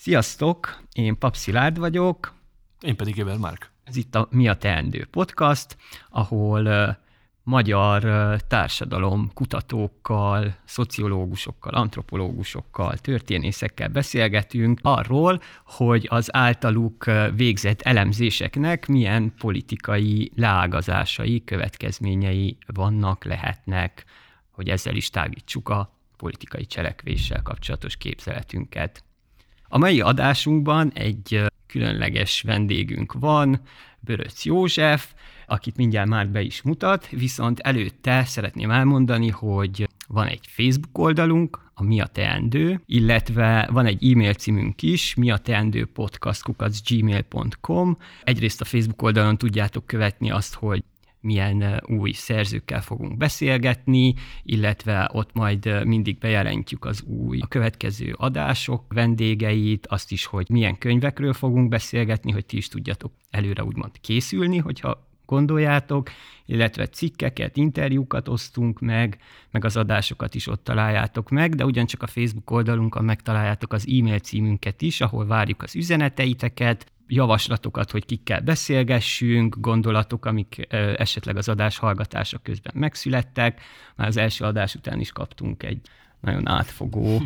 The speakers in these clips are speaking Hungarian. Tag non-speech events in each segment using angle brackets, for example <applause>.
Sziasztok, én Pap Szilárd vagyok. Én pedig Eber Márk. Ez itt a Mi a Teendő podcast, ahol uh, magyar uh, társadalom kutatókkal, szociológusokkal, antropológusokkal, történészekkel beszélgetünk arról, hogy az általuk uh, végzett elemzéseknek milyen politikai leágazásai, következményei vannak, lehetnek, hogy ezzel is tágítsuk a politikai cselekvéssel kapcsolatos képzeletünket. A mai adásunkban egy különleges vendégünk van, Böröc József, akit mindjárt már be is mutat, viszont előtte szeretném elmondani, hogy van egy Facebook oldalunk, a Mi a Teendő, illetve van egy e-mail címünk is, mi a teendő gmail.com. Egyrészt a Facebook oldalon tudjátok követni azt, hogy milyen új szerzőkkel fogunk beszélgetni, illetve ott majd mindig bejelentjük az új a következő adások vendégeit, azt is, hogy milyen könyvekről fogunk beszélgetni, hogy ti is tudjatok előre úgymond készülni, hogyha gondoljátok, illetve cikkeket, interjúkat osztunk meg, meg az adásokat is ott találjátok meg, de ugyancsak a Facebook oldalunkon megtaláljátok az e-mail címünket is, ahol várjuk az üzeneteiteket, javaslatokat, hogy kikkel beszélgessünk, gondolatok, amik esetleg az adás hallgatása közben megszülettek. Már az első adás után is kaptunk egy nagyon átfogó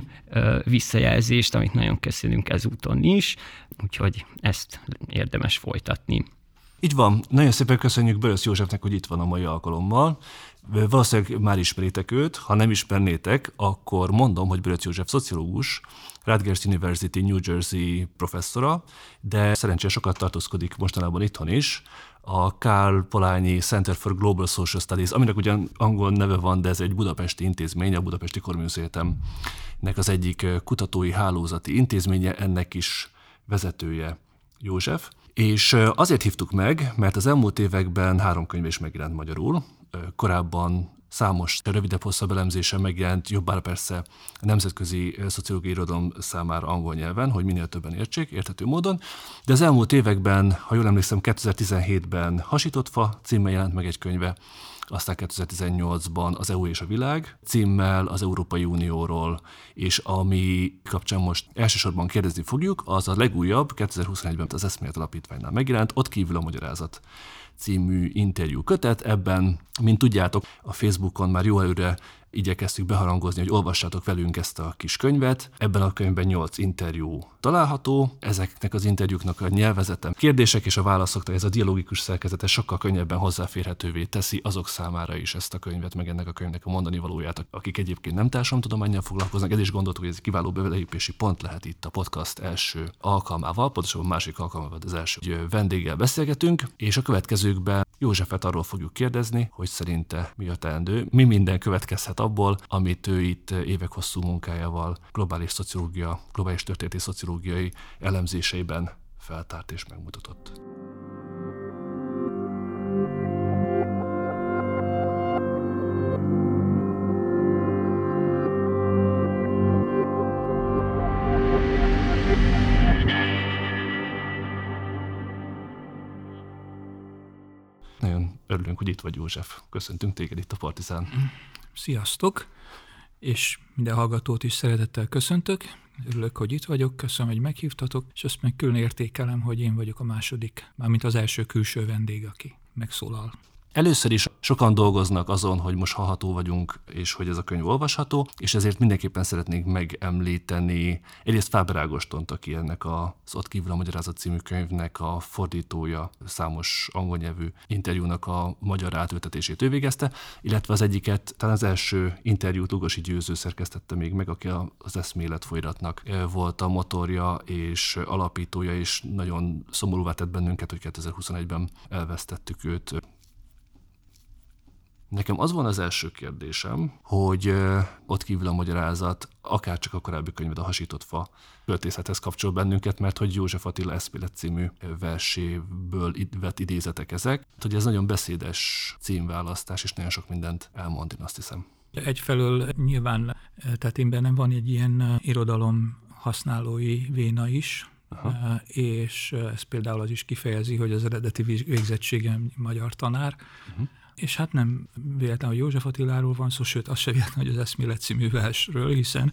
visszajelzést, amit nagyon köszönünk ezúton is, úgyhogy ezt érdemes folytatni. Így van. Nagyon szépen köszönjük Börös Józsefnek, hogy itt van a mai alkalommal. Valószínűleg már ismeritek őt, ha nem ismernétek, akkor mondom, hogy Börös József szociológus, Rutgers University New Jersey professzora, de szerencsére sokat tartózkodik mostanában itthon is, a Karl Polányi Center for Global Social Studies, aminek ugyan angol neve van, de ez egy budapesti intézmény, a Budapesti Korműsz Egyetemnek az egyik kutatói hálózati intézménye, ennek is vezetője József. És azért hívtuk meg, mert az elmúlt években három könyv is megjelent magyarul. Korábban számos rövidebb, hosszabb elemzése megjelent, jobbára persze a nemzetközi szociológiai irodalom számára angol nyelven, hogy minél többen értsék, érthető módon. De az elmúlt években, ha jól emlékszem, 2017-ben Hasított fa címmel jelent meg egy könyve, aztán 2018-ban az EU és a világ címmel az Európai Unióról, és ami kapcsán most elsősorban kérdezni fogjuk, az a legújabb, 2021-ben az Eszmélet Alapítványnál megjelent, ott kívül a magyarázat című interjú kötet. Ebben, mint tudjátok, a Facebookon már jó előre igyekeztük beharangozni, hogy olvassátok velünk ezt a kis könyvet. Ebben a könyvben 8 interjú található. Ezeknek az interjúknak a nyelvezete, kérdések és a válaszok, ez a dialógikus szerkezete sokkal könnyebben hozzáférhetővé teszi azok számára is ezt a könyvet, meg ennek a könyvnek a mondani valóját, akik egyébként nem társadalomtudományjal foglalkoznak. Ez is gondoltuk, hogy ez egy kiváló belépési pont lehet itt a podcast első alkalmával, pontosabban másik alkalmával az első vendéggel beszélgetünk, és a következőkben Józsefet arról fogjuk kérdezni, hogy szerinte mi a teendő, mi minden következhet abból, amit ő itt évek hosszú munkájával globális szociológia, globális történeti szociológiai elemzéseiben feltárt és megmutatott. Nagyon örülünk, hogy itt vagy József. Köszöntünk téged itt a Partizán. Sziasztok, és minden hallgatót is szeretettel köszöntök. Örülök, hogy itt vagyok, köszönöm, hogy meghívtatok, és azt meg külön értékelem, hogy én vagyok a második, mármint az első külső vendég, aki megszólal Először is sokan dolgoznak azon, hogy most hallható vagyunk, és hogy ez a könyv olvasható, és ezért mindenképpen szeretnék megemlíteni egyrészt Fáber Ágostont, aki ennek az Ott kívül a Magyarázat című könyvnek a fordítója, számos angol nyelvű interjúnak a magyar átültetését ő végezte, illetve az egyiket, talán az első interjút Lugosi Győző szerkesztette még meg, aki az eszmélet folyratnak volt a motorja és alapítója, és nagyon szomorúvá tett bennünket, hogy 2021-ben elvesztettük őt Nekem az van az első kérdésem, hogy ott kívül a magyarázat, akár csak a korábbi könyved, a Hasított Fa költészethez kapcsol bennünket, mert hogy József Attila Eszmélet című verséből vett idézetek ezek, hogy ez nagyon beszédes címválasztás, és nagyon sok mindent elmond, én azt hiszem. Egyfelől nyilván, tehát én bennem van egy ilyen irodalom használói véna is, Aha. és ez például az is kifejezi, hogy az eredeti végzettségem magyar tanár, uh-huh és hát nem véletlen, hogy József Attiláról van szó, sőt, az se véletlen, hogy az Eszmélet című versről, hiszen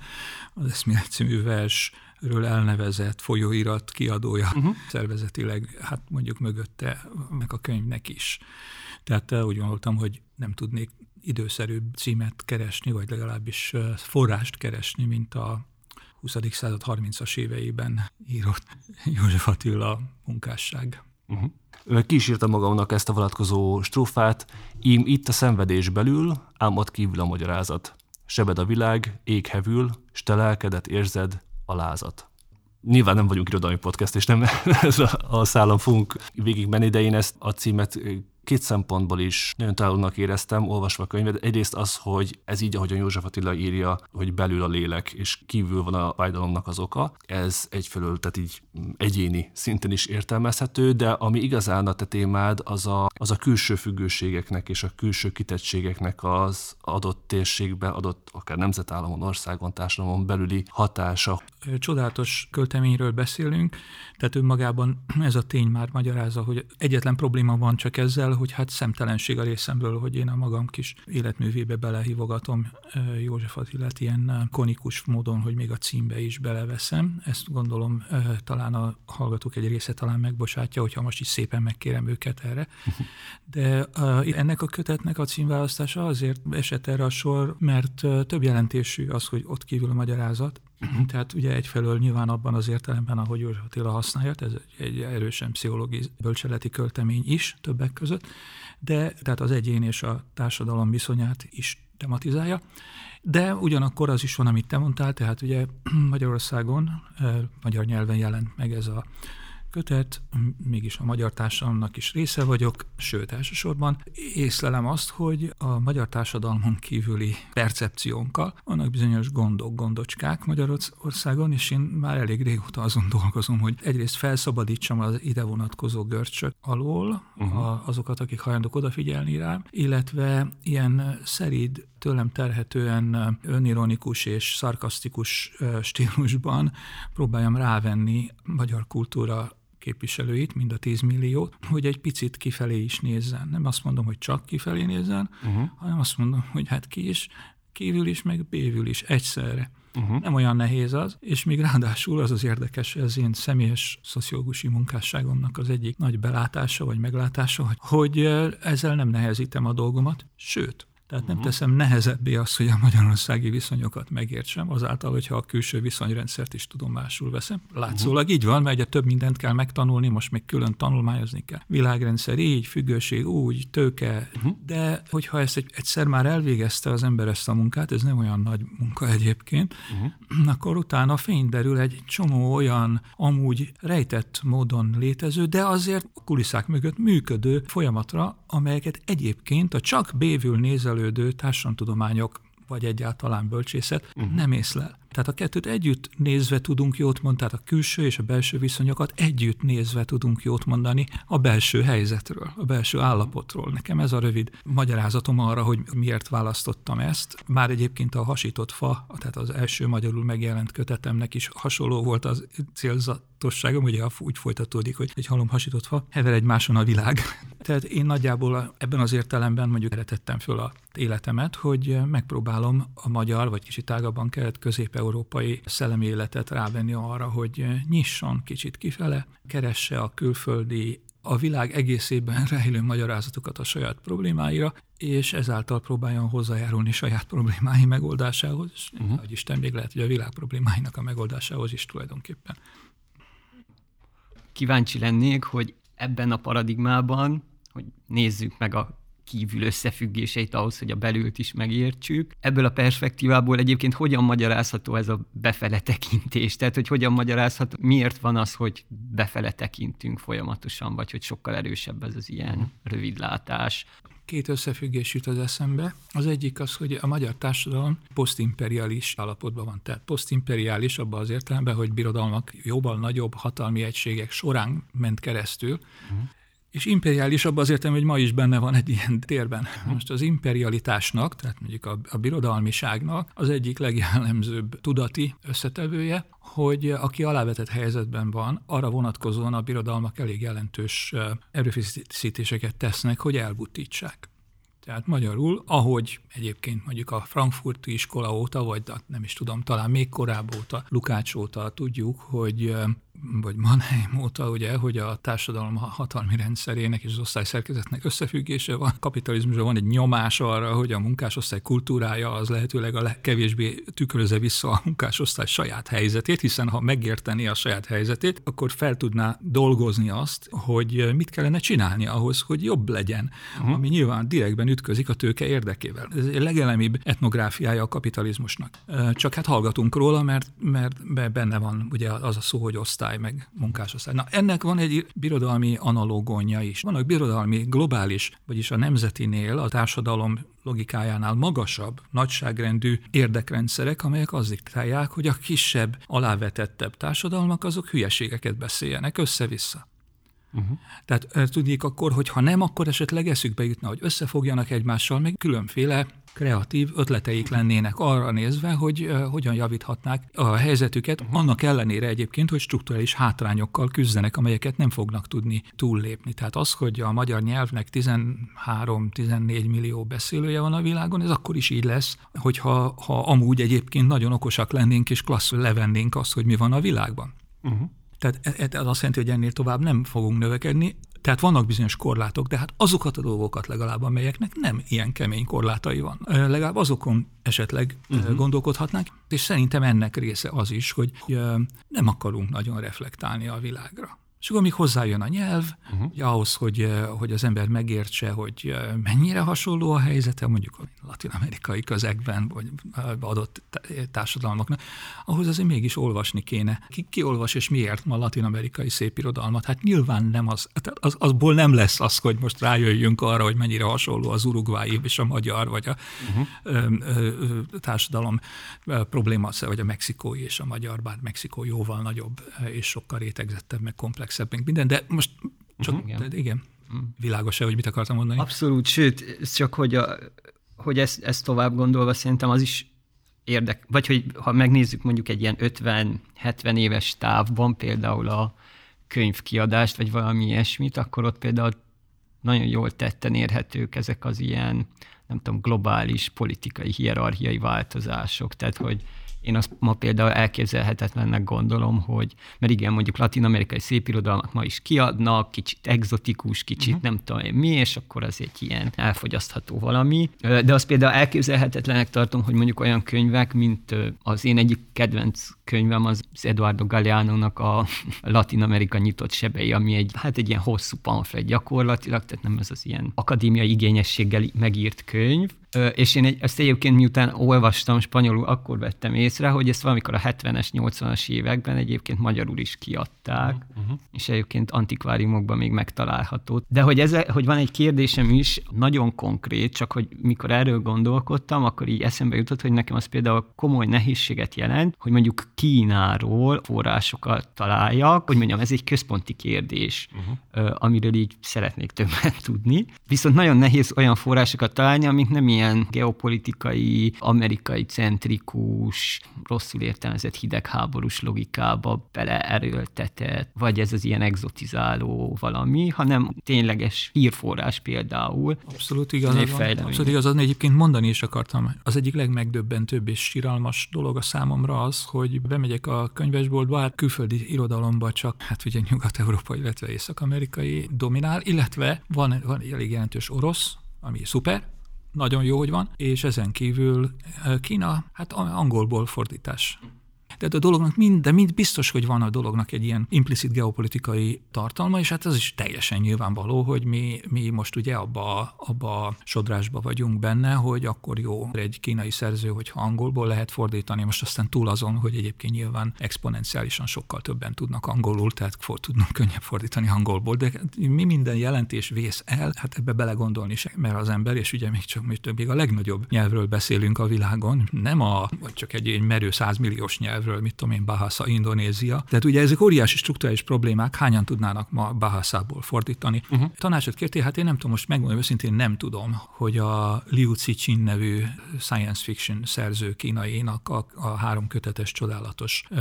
az Eszmélet című vers ről elnevezett folyóirat kiadója uh-huh. szervezetileg, hát mondjuk mögötte meg a könyvnek is. Tehát úgy gondoltam, hogy nem tudnék időszerűbb címet keresni, vagy legalábbis forrást keresni, mint a 20. század 30-as éveiben írott József Attila munkásság. Uh-huh. Ki is írta magamnak ezt a vonatkozó strófát, ím itt a szenvedés belül, ám ott kívül a magyarázat. Sebed a világ, ég hevül, s te lelkedet érzed, a lázat. Nyilván nem vagyunk irodalmi podcast, és nem <laughs> ez a, a szállam fogunk végigmenni, de én ezt a címet két szempontból is nagyon találónak éreztem, olvasva a könyvet. Egyrészt az, hogy ez így, ahogyan József Attila írja, hogy belül a lélek, és kívül van a fájdalomnak az oka. Ez egyfelől, tehát így egyéni szinten is értelmezhető, de ami igazán a te témád, az a, az a külső függőségeknek és a külső kitettségeknek az adott térségben, adott akár nemzetállamon, országon, társadalomon belüli hatása. Csodálatos költeményről beszélünk, tehát önmagában ez a tény már magyarázza, hogy egyetlen probléma van csak ezzel, hogy hát szemtelenség a részemről, hogy én a magam kis életművébe belehívogatom József Attilát ilyen konikus módon, hogy még a címbe is beleveszem. Ezt gondolom talán a hallgatók egy része talán megbocsátja, hogyha most is szépen megkérem őket erre. De ennek a kötetnek a címválasztása azért esett erre a sor, mert több jelentésű az, hogy ott kívül a magyarázat. <clears throat> Tehát ugye egyfelől nyilván abban az értelemben, ahogy József Attila használja, ez egy erősen pszichológiai bölcseleti költemény is többek között, de tehát az egyén és a társadalom viszonyát is tematizálja. De ugyanakkor az is van, amit te mondtál, tehát ugye <clears throat> Magyarországon, magyar nyelven jelent meg ez a kötet, mégis a magyar társadalomnak is része vagyok, sőt elsősorban észlelem azt, hogy a magyar társadalmon kívüli percepciónkkal vannak bizonyos gondok, gondocskák Magyarországon, és én már elég régóta azon dolgozom, hogy egyrészt felszabadítsam az ide vonatkozó görcsök alól uh-huh. a, azokat, akik hajlandók odafigyelni rám, illetve ilyen szerid, tőlem terhetően önironikus és szarkasztikus stílusban próbáljam rávenni magyar kultúra képviselőit, mind a 10 milliót, hogy egy picit kifelé is nézzen. Nem azt mondom, hogy csak kifelé nézzen, uh-huh. hanem azt mondom, hogy hát ki is, kívül is, meg bévül is egyszerre. Uh-huh. Nem olyan nehéz az, és még ráadásul az az érdekes, ez én személyes szociológusi munkásságomnak az egyik nagy belátása vagy meglátása, hogy ezzel nem nehezítem a dolgomat, sőt, tehát nem mhm. teszem nehezebbé azt, hogy a magyarországi viszonyokat megértsem, azáltal, hogyha a külső viszonyrendszert is tudomásul veszem. Látszólag így van, mert ugye több mindent kell megtanulni, most még külön tanulmányozni kell. Világrendszer így, függőség úgy, tőke, uh-huh. de hogyha ezt egy, egyszer már elvégezte az ember ezt a munkát, ez nem olyan nagy munka egyébként, uh-huh. <clears throat> akkor utána fény derül egy csomó olyan amúgy rejtett módon létező, de azért a kulisszák mögött működő folyamatra, amelyeket egyébként a csak bévül nézelődő társadalomtudományok vagy egyáltalán bölcsészet uh-huh. nem észlel. Tehát a kettőt együtt nézve tudunk jót mondani, tehát a külső és a belső viszonyokat együtt nézve tudunk jót mondani a belső helyzetről, a belső állapotról. Nekem ez a rövid magyarázatom arra, hogy miért választottam ezt. Már egyébként a hasított fa, tehát az első magyarul megjelent kötetemnek is hasonló volt az célzatosságom, ugye úgy folytatódik, hogy egy halom hasított fa, hever egymáson a világ. <laughs> Tehát én nagyjából ebben az értelemben mondjuk eretettem föl a életemet, hogy megpróbálom a magyar, vagy kicsit tágabban kelet-közép európai szellemi életet rávenni arra, hogy nyisson kicsit kifele, keresse a külföldi a világ egészében rejlő magyarázatokat a saját problémáira, és ezáltal próbáljon hozzájárulni saját problémái megoldásához, és uh-huh. hogy Isten még lehet, hogy a világ problémáinak a megoldásához is tulajdonképpen. Kíváncsi lennék, hogy ebben a paradigmában, hogy nézzük meg a kívül összefüggéseit ahhoz, hogy a belült is megértsük. Ebből a perspektívából egyébként hogyan magyarázható ez a befele tekintés? Tehát, hogy hogyan magyarázható, miért van az, hogy befele tekintünk folyamatosan, vagy hogy sokkal erősebb ez az ilyen rövidlátás? Két összefüggés jut az eszembe. Az egyik az, hogy a magyar társadalom posztimperialis állapotban van. Tehát posztimperiális abban az értelemben, hogy birodalmak jóval nagyobb hatalmi egységek során ment keresztül, uh-huh és imperiális abban azért, hogy ma is benne van egy ilyen térben. Most az imperialitásnak, tehát mondjuk a, a birodalmiságnak az egyik legjellemzőbb tudati összetevője, hogy aki alávetett helyzetben van, arra vonatkozóan a birodalmak elég jelentős erőfeszítéseket tesznek, hogy elbutítsák. Tehát magyarul, ahogy egyébként mondjuk a frankfurti iskola óta, vagy nem is tudom, talán még korábban óta, Lukács óta tudjuk, hogy vagy Mannheim óta, ugye, hogy a társadalom hatalmi rendszerének és az osztályszerkezetnek összefüggése van. Kapitalizmusban van egy nyomás arra, hogy a munkásosztály kultúrája az lehetőleg a legkevésbé tükröze vissza a munkásosztály saját helyzetét, hiszen ha megérteni a saját helyzetét, akkor fel tudná dolgozni azt, hogy mit kellene csinálni ahhoz, hogy jobb legyen, uh-huh. ami nyilván direktben ütközik a tőke érdekével. Ez egy legelemibb etnográfiája a kapitalizmusnak. Csak hát hallgatunk róla, mert, mert benne van ugye az a szó, hogy osztály osztály, meg munkásosztály. Na ennek van egy birodalmi analógonja is. Vannak birodalmi globális, vagyis a nemzetinél, a társadalom logikájánál magasabb, nagyságrendű érdekrendszerek, amelyek az diktálják, hogy a kisebb, alávetettebb társadalmak azok hülyeségeket beszéljenek össze-vissza. Uh-huh. Tehát tudnék akkor, hogy ha nem, akkor esetleg eszükbe jutna, hogy összefogjanak egymással, meg különféle kreatív ötleteik lennének arra nézve, hogy uh, hogyan javíthatnák a helyzetüket, annak ellenére egyébként, hogy strukturális hátrányokkal küzdenek, amelyeket nem fognak tudni túllépni. Tehát az, hogy a magyar nyelvnek 13-14 millió beszélője van a világon, ez akkor is így lesz, hogyha ha amúgy egyébként nagyon okosak lennénk és klassz levennénk azt, hogy mi van a világban. Uh-huh. Tehát e, e, ez azt jelenti, hogy ennél tovább nem fogunk növekedni. Tehát vannak bizonyos korlátok, de hát azokat a dolgokat legalább, amelyeknek nem ilyen kemény korlátai van. Legalább azokon esetleg uh-huh. gondolkodhatnánk, és szerintem ennek része az is, hogy nem akarunk nagyon reflektálni a világra. És akkor még hozzájön a nyelv, uh-huh. hogy ahhoz, hogy, eh, hogy az ember megértse, hogy eh, mennyire hasonló a helyzete, mondjuk a latin-amerikai közegben, vagy adott társadalmaknak, ahhoz azért mégis olvasni kéne. Ki, ki olvas és miért ma latin-amerikai irodalmat? Hát nyilván nem az, az, azból nem lesz az, hogy most rájöjjünk arra, hogy mennyire hasonló az urugvái és a magyar, vagy a uh-huh. ö, ö, társadalom probléma, vagy a mexikói és a magyar, bár Mexikó jóval nagyobb és sokkal rétegzettebb, meg komplex komplexebb, meg minden, de most csak, uh-huh, igen. De igen, mhm. világos-e, hogy mit akartam mondani? Abszolút, sőt, csak hogy, a, hogy ezt, ezt tovább gondolva szerintem az is érdek, vagy hogy ha megnézzük mondjuk egy ilyen 50-70 éves távban például a könyvkiadást, vagy valami ilyesmit, akkor ott például nagyon jól tetten érhetők ezek az ilyen, nem tudom, globális politikai, hierarchiai változások. Tehát, hogy én azt ma például elképzelhetetlennek gondolom, hogy, mert igen, mondjuk latin-amerikai szépirodalmak ma is kiadnak, kicsit egzotikus, kicsit uh-huh. nem tudom én mi, és akkor az egy ilyen elfogyasztható valami. De azt például elképzelhetetlenek tartom, hogy mondjuk olyan könyvek, mint az én egyik kedvenc könyvem, az Eduardo Galeano-nak a <laughs> Latin Amerika nyitott sebei, ami egy, hát egy ilyen hosszú pamflet gyakorlatilag, tehát nem ez az ilyen akadémiai igényességgel megírt könyv, és én ezt egyébként miután olvastam spanyolul, akkor vettem észre, hogy ezt valamikor a 70-es, 80-as években egyébként magyarul is kiadták, uh-huh. és egyébként antikváriumokban még megtalálható. De hogy, ez, hogy van egy kérdésem is, nagyon konkrét, csak hogy mikor erről gondolkodtam, akkor így eszembe jutott, hogy nekem az például komoly nehézséget jelent, hogy mondjuk Kínáról forrásokat találjak, hogy mondjam, ez egy központi kérdés, uh-huh. amiről így szeretnék többet tudni. Viszont nagyon nehéz olyan forrásokat találni, amik nem ilyen ilyen geopolitikai, amerikai centrikus, rosszul értelmezett hidegháborús logikába beleerőltetett, vagy ez az ilyen exotizáló valami, hanem tényleges hírforrás például. Abszolút igaz. Abszolút igaz, egyébként mondani is akartam. Az egyik legmegdöbbentőbb és siralmas dolog a számomra az, hogy bemegyek a könyvesboltba, hát külföldi irodalomba csak, hát ugye nyugat-európai, illetve észak-amerikai dominál, illetve van, van elég jelentős orosz, ami szuper, nagyon jó, hogy van, és ezen kívül eh, Kína, hát angolból fordítás. Tehát a dolognak mind, de mind biztos, hogy van a dolognak egy ilyen implicit geopolitikai tartalma, és hát az is teljesen nyilvánvaló, hogy mi, mi most ugye abba, abba a sodrásba vagyunk benne, hogy akkor jó egy kínai szerző, hogyha angolból lehet fordítani, most aztán túl azon, hogy egyébként nyilván exponenciálisan sokkal többen tudnak angolul, tehát for, tudnak könnyebb fordítani angolból, de mi minden jelentés vész el, hát ebbe belegondolni sem, mert az ember, és ugye még csak még a legnagyobb nyelvről beszélünk a világon, nem a, vagy csak egy, egy merő százmilliós nyelvről, részéről, mit tudom én, Bahasa, Indonézia. Tehát ugye ezek óriási struktúrális problémák, hányan tudnának ma Bahasából fordítani. Uh-huh. Tanácsot kértél, hát én nem tudom, most megmondom őszintén, nem tudom, hogy a Liu Cixin nevű science fiction szerző kínainak a, a három kötetes csodálatos ö,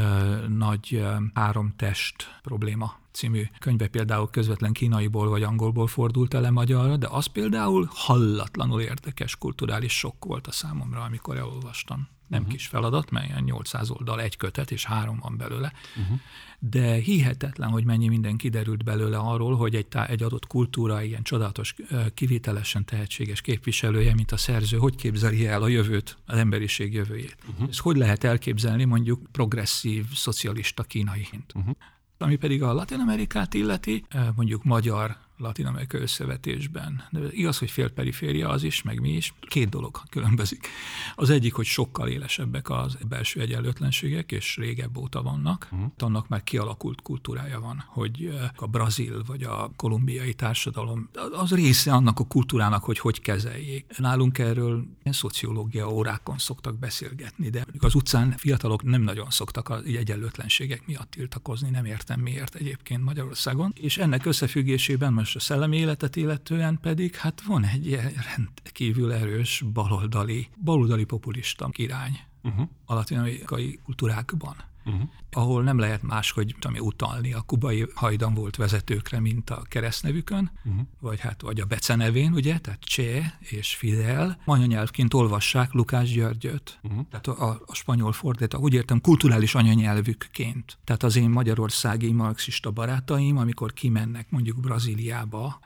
nagy ö, három test probléma című könyve például közvetlen kínaiból vagy angolból fordult ele magyarra, de az például hallatlanul érdekes kulturális sok volt a számomra, amikor elolvastam. Nem uh-huh. kis feladat, mert ilyen 800 oldal egy kötet, és három van belőle. Uh-huh. De hihetetlen, hogy mennyi minden kiderült belőle arról, hogy egy, egy adott kultúra ilyen csodálatos, kivételesen tehetséges képviselője, mint a szerző, hogy képzeli el a jövőt, az emberiség jövőjét. Uh-huh. Ezt hogy lehet elképzelni mondjuk progresszív, szocialista kínaiként. Uh-huh. Ami pedig a Latin Amerikát illeti, mondjuk magyar Latin-Amerikai Összevetésben. De igaz, hogy félperiféria az is, meg mi is. Két dolog különbözik. Az egyik, hogy sokkal élesebbek az belső egyenlőtlenségek, és régebb óta vannak. Uh-huh. Annak már kialakult kultúrája van, hogy a brazil vagy a kolumbiai társadalom az része annak a kultúrának, hogy hogy kezeljék. Nálunk erről ilyen szociológia órákon szoktak beszélgetni, de az utcán fiatalok nem nagyon szoktak az egyenlőtlenségek miatt tiltakozni, nem értem miért egyébként Magyarországon. És ennek összefüggésében most és a szellemi életet illetően pedig hát van egy rendkívül erős baloldali, baloldali populista irány uh-huh. a latin-amerikai kultúrákban uh-huh. ahol nem lehet máshogy ami utalni a kubai hajdan volt vezetőkre, mint a keresztnevükön, uh-huh. vagy hát vagy a becenevén, ugye, tehát Che és Fidel. Anyanyelvként olvassák Lukás Györgyöt. Uh-huh. Tehát a, a spanyol fordít, úgy értem, kulturális anyanyelvükként. Tehát az én magyarországi marxista barátaim, amikor kimennek mondjuk Brazíliába,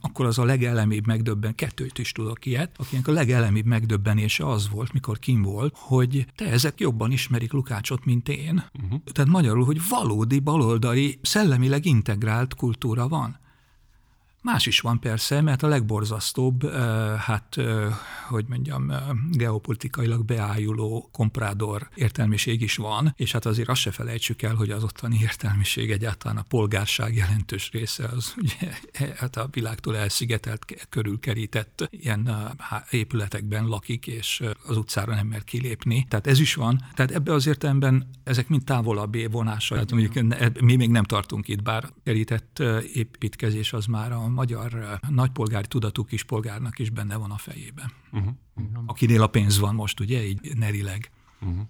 akkor az a legelemibb megdöbben, kettőt is tudok ilyet, akinek a legelemibb megdöbbenése az volt, mikor kim volt, hogy te ezek jobban ismerik Lukácsot, mint én, Uh-huh. Tehát magyarul, hogy valódi baloldali, szellemileg integrált kultúra van. Más is van persze, mert a legborzasztóbb, hát, hogy mondjam, geopolitikailag beájuló komprádor értelmiség is van, és hát azért azt se felejtsük el, hogy az ottani értelmiség egyáltalán a polgárság jelentős része az <laughs> ugye hát a világtól elszigetelt, körülkerített ilyen épületekben lakik, és az utcára nem mer kilépni. Tehát ez is van. Tehát ebbe az értelemben ezek mind távolabb vonása. Hát mondjuk mi még nem tartunk itt, bár kerített építkezés az már a magyar nagypolgári tudatú kispolgárnak is benne van a fejében. Uh-huh. Akinél a pénz van most, ugye, így nerileg. Uh-huh.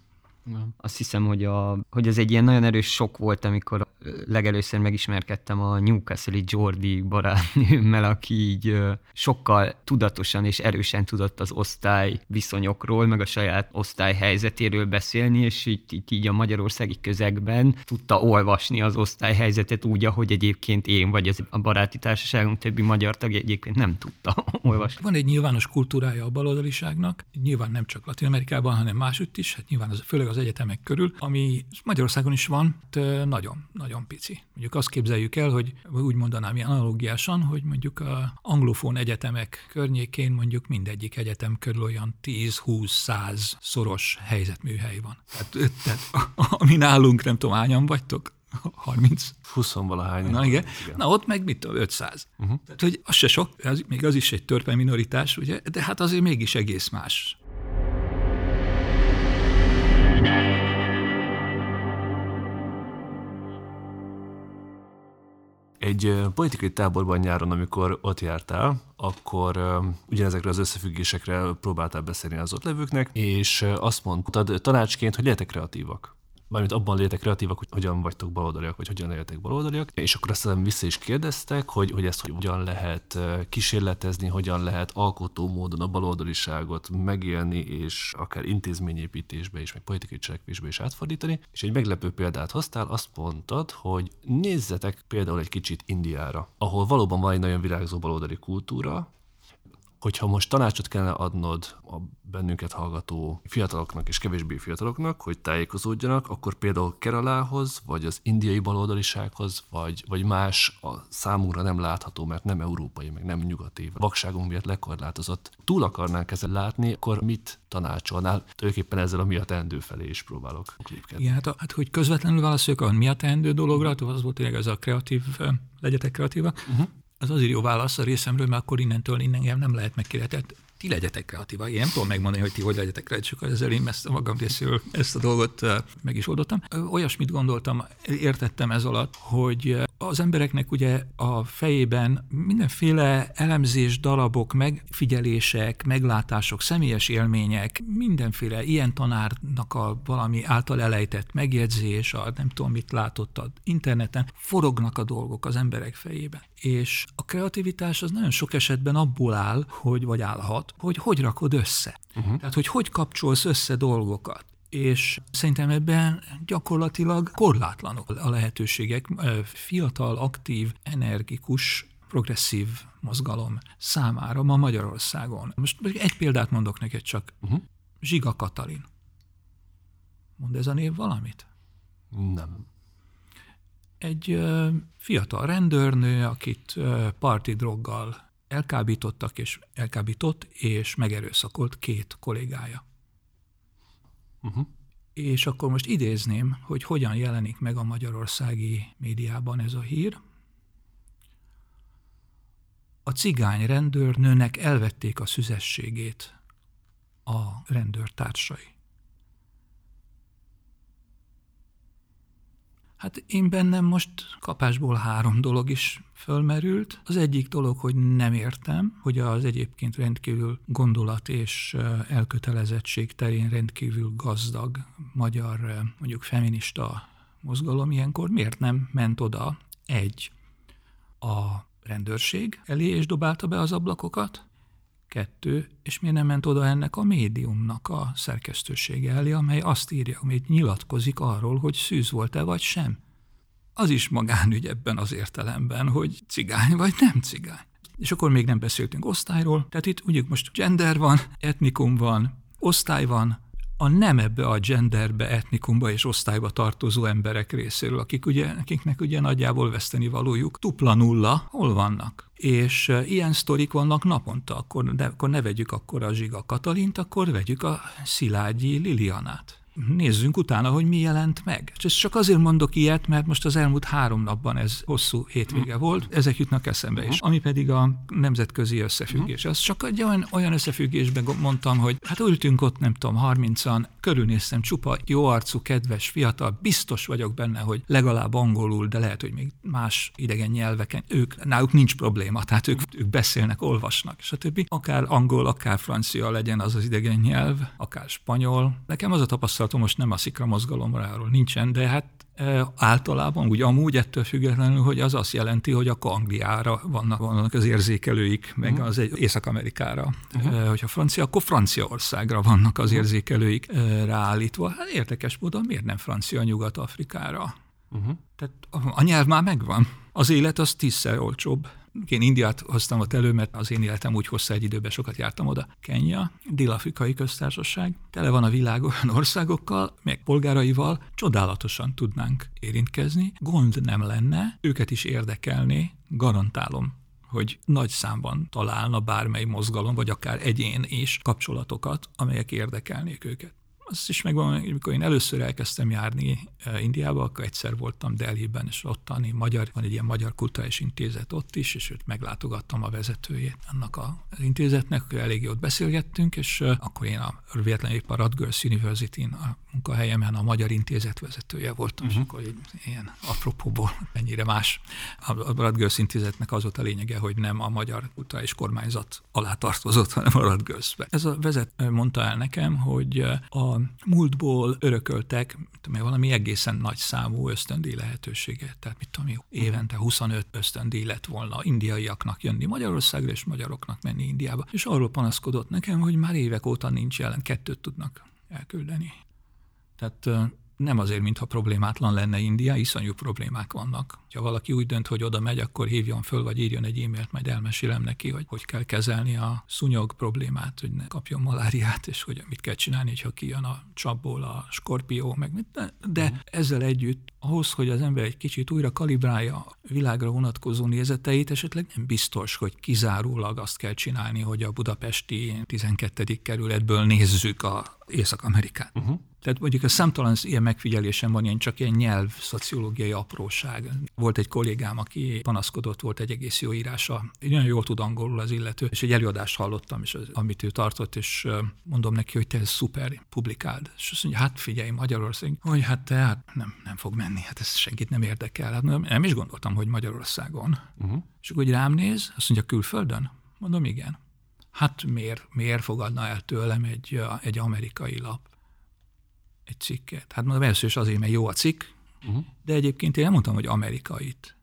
Azt hiszem, hogy, a, hogy ez egy ilyen nagyon erős sok volt, amikor legelőször megismerkedtem a Newcastle-i Jordi barátnőmmel, aki így sokkal tudatosan és erősen tudott az osztály viszonyokról, meg a saját osztály helyzetéről beszélni, és így, így, a magyarországi közegben tudta olvasni az osztály helyzetet úgy, ahogy egyébként én vagy az a baráti társaságunk többi magyar tagja egyébként nem tudta <laughs> olvasni. Van egy nyilvános kultúrája a baloldaliságnak, nyilván nem csak Latin Amerikában, hanem másutt is, hát nyilván az, főleg az egyetemek körül, ami Magyarországon is van, nagyon, nagyon pici. Mondjuk azt képzeljük el, hogy úgy mondanám ilyen analógiásan, hogy mondjuk a anglofón egyetemek környékén mondjuk mindegyik egyetem körül olyan 10-20-100 szoros helyzetműhely van. Tehát, tehát ami nálunk nem tudom, hányan vagytok? 30? 20 valahány. Na igen. igen. Na ott meg mit tudom, 500. Uh-huh. Tehát, hogy az se sok, az, még az is egy törpe minoritás, ugye, de hát azért mégis egész más. Egy politikai táborban nyáron, amikor ott jártál, akkor ugyanezekre az összefüggésekre próbáltál beszélni az ott levőknek, és azt mondtad tanácsként, hogy legyetek kreatívak mármint abban létek kreatívak, hogy hogyan vagytok baloldaliak, vagy hogyan lehetek baloldaliak, és akkor aztán vissza is kérdeztek, hogy, hogy ezt hogy hogyan lehet kísérletezni, hogyan lehet alkotó módon a baloldaliságot megélni, és akár intézményépítésbe is, meg politikai cselekvésbe is átfordítani. És egy meglepő példát hoztál, azt mondtad, hogy nézzetek például egy kicsit Indiára, ahol valóban van egy nagyon virágzó baloldali kultúra, hogyha most tanácsot kellene adnod a bennünket hallgató fiataloknak és kevésbé fiataloknak, hogy tájékozódjanak, akkor például Keralához, vagy az indiai baloldalisághoz, vagy, vagy más a számunkra nem látható, mert nem európai, meg nem nyugati, vakságunk miatt lekorlátozott. Túl akarnánk ezen látni, akkor mit tanácsolnál? Tulajdonképpen ezzel a mi a teendő felé is próbálok klipkedni. Igen, hát, hát, hogy közvetlenül válaszoljuk a mi a teendő dologra, az volt tényleg ez a kreatív, legyetek kreatívak. Uh-huh az azért jó válasz a részemről, mert akkor innentől innen nem lehet megkérdetett. ti legyetek kreatívak. Én nem tudom megmondani, hogy ti hogy legyetek kreatívak, ezzel én ezt a magam részéről ezt a dolgot meg is oldottam. Olyasmit gondoltam, értettem ez alatt, hogy az embereknek ugye a fejében mindenféle elemzés, darabok, megfigyelések, meglátások, személyes élmények, mindenféle ilyen tanárnak a valami által elejtett megjegyzés, a nem tudom mit látott a interneten, forognak a dolgok az emberek fejében. És a kreativitás az nagyon sok esetben abból áll, hogy vagy állhat, hogy hogy rakod össze. Uh-huh. Tehát, hogy hogy kapcsolsz össze dolgokat és szerintem ebben gyakorlatilag korlátlanok a lehetőségek. Fiatal, aktív, energikus, progresszív mozgalom számára ma Magyarországon. Most egy példát mondok neked csak. Uh-huh. Zsiga Katalin. Mond ez a név valamit? Nem. Egy fiatal rendőrnő, akit parti droggal elkábítottak, és elkábított, és megerőszakolt két kollégája. Uh-huh. És akkor most idézném, hogy hogyan jelenik meg a magyarországi médiában ez a hír. A cigány rendőrnőnek elvették a szüzességét a rendőrtársai. Hát én bennem most kapásból három dolog is fölmerült. Az egyik dolog, hogy nem értem, hogy az egyébként rendkívül gondolat és elkötelezettség terén rendkívül gazdag magyar, mondjuk feminista mozgalom ilyenkor miért nem ment oda egy a rendőrség elé és dobálta be az ablakokat, Kettő, és miért nem ment oda ennek a médiumnak a szerkesztősége elé, amely azt írja, hogy nyilatkozik arról, hogy szűz volt-e vagy sem. Az is magánügy ebben az értelemben, hogy cigány vagy nem cigány. És akkor még nem beszéltünk osztályról, tehát itt ugye most gender van, etnikum van, osztály van, a nem ebbe a genderbe, etnikumba és osztályba tartozó emberek részéről, akik ugye, akiknek ugye nagyjából veszteni valójuk tupla nulla, hol vannak? És ilyen sztorik vannak naponta, akkor, de, akkor ne vegyük akkor a Zsiga Katalint, akkor vegyük a Szilágyi Lilianát nézzünk utána, hogy mi jelent meg. És csak azért mondok ilyet, mert most az elmúlt három napban ez hosszú hétvége volt, ezek jutnak eszembe is. Ami pedig a nemzetközi összefüggés. Az csak egy olyan, olyan összefüggésben mondtam, hogy hát ültünk ott, nem tudom, 30-an, körülnéztem, csupa jó arcú, kedves, fiatal, biztos vagyok benne, hogy legalább angolul, de lehet, hogy még más idegen nyelveken, ők, náluk nincs probléma, tehát ők, ők beszélnek, olvasnak, stb. Akár angol, akár francia legyen az az idegen nyelv, akár spanyol. Nekem az a tapasztalat, tapasztalatom most nem a szikra mozgalomról nincsen, de hát e, általában úgy amúgy ettől függetlenül, hogy az azt jelenti, hogy a Angliára vannak, vannak az érzékelőik, meg uh-huh. az Észak-Amerikára. Uh-huh. hogyha francia, akkor Franciaországra vannak az uh-huh. érzékelőik e, ráállítva. Hát érdekes módon miért nem francia Nyugat-Afrikára? Uh-huh. Tehát a nyelv már megvan. Az élet az tízszer olcsóbb. Én Indiát hoztam ott elő, mert az én életem úgy hosszú egy időben sokat jártam oda. Kenya, Dél-Afrikai Köztársaság, tele van a világ olyan <laughs> országokkal, meg polgáraival, csodálatosan tudnánk érintkezni. Gond nem lenne, őket is érdekelni, garantálom, hogy nagy számban találna bármely mozgalom, vagy akár egyén is kapcsolatokat, amelyek érdekelnék őket azt is megvan, amikor én először elkezdtem járni eh, Indiába, akkor egyszer voltam Delhiben, és ottani magyar, van egy ilyen magyar kulturális intézet ott is, és őt meglátogattam a vezetőjét annak az intézetnek, elég jót beszélgettünk, és eh, akkor én a véletlenül épp a Rutgers University-n a munkahelyemen a magyar intézet vezetője voltam, uh-huh. és mhm. akkor így, ilyen apropóból mennyire más. A Rutgers intézetnek az volt a lényege, hogy nem a magyar kulturális kormányzat alá tartozott, hanem a Rutgersbe. Ez a vezető mondta el nekem, hogy a múltból örököltek tudom, valami egészen nagy számú ösztöndíj lehetőséget. Tehát mit tudom, évente 25 ösztöndíj lett volna indiaiaknak jönni Magyarországra, és magyaroknak menni Indiába. És arról panaszkodott nekem, hogy már évek óta nincs jelen, kettőt tudnak elküldeni. Tehát nem azért, mintha problémátlan lenne India, iszonyú problémák vannak. Ha valaki úgy dönt, hogy oda megy, akkor hívjon föl, vagy írjon egy e-mailt, majd elmesélem neki, hogy hogy kell kezelni a szúnyog problémát, hogy ne kapjon maláriát, és hogy mit kell csinálni, ha kijön a csapból a skorpió, meg mit. De, de ezzel együtt, ahhoz, hogy az ember egy kicsit újra kalibrálja a világra vonatkozó nézeteit, esetleg nem biztos, hogy kizárólag azt kell csinálni, hogy a budapesti 12. kerületből nézzük a Észak-Amerikát. Uh-huh Tehát mondjuk a számtalan ilyen megfigyelésem van, ilyen csak ilyen nyelv, szociológiai apróság. Volt egy kollégám, aki panaszkodott, volt egy egész jó írása. Nagyon jól tud angolul az illető, és egy előadást hallottam, és az, amit ő tartott, és mondom neki, hogy te ez szuper, publikáld. És azt mondja, hát figyelj, Magyarország, hogy hát te hát nem, nem fog menni, hát ez senkit nem érdekel. Hát nem, nem is gondoltam, hogy Magyarországon. Uh-huh. És akkor hogy rám néz, azt mondja, külföldön? Mondom, igen. Hát miért, miért fogadna el tőlem egy, egy amerikai lap? Egy cikket. Hát mondom, először is azért, mert jó a cikk, uh-huh. de egyébként én nem mondtam, hogy amerikait.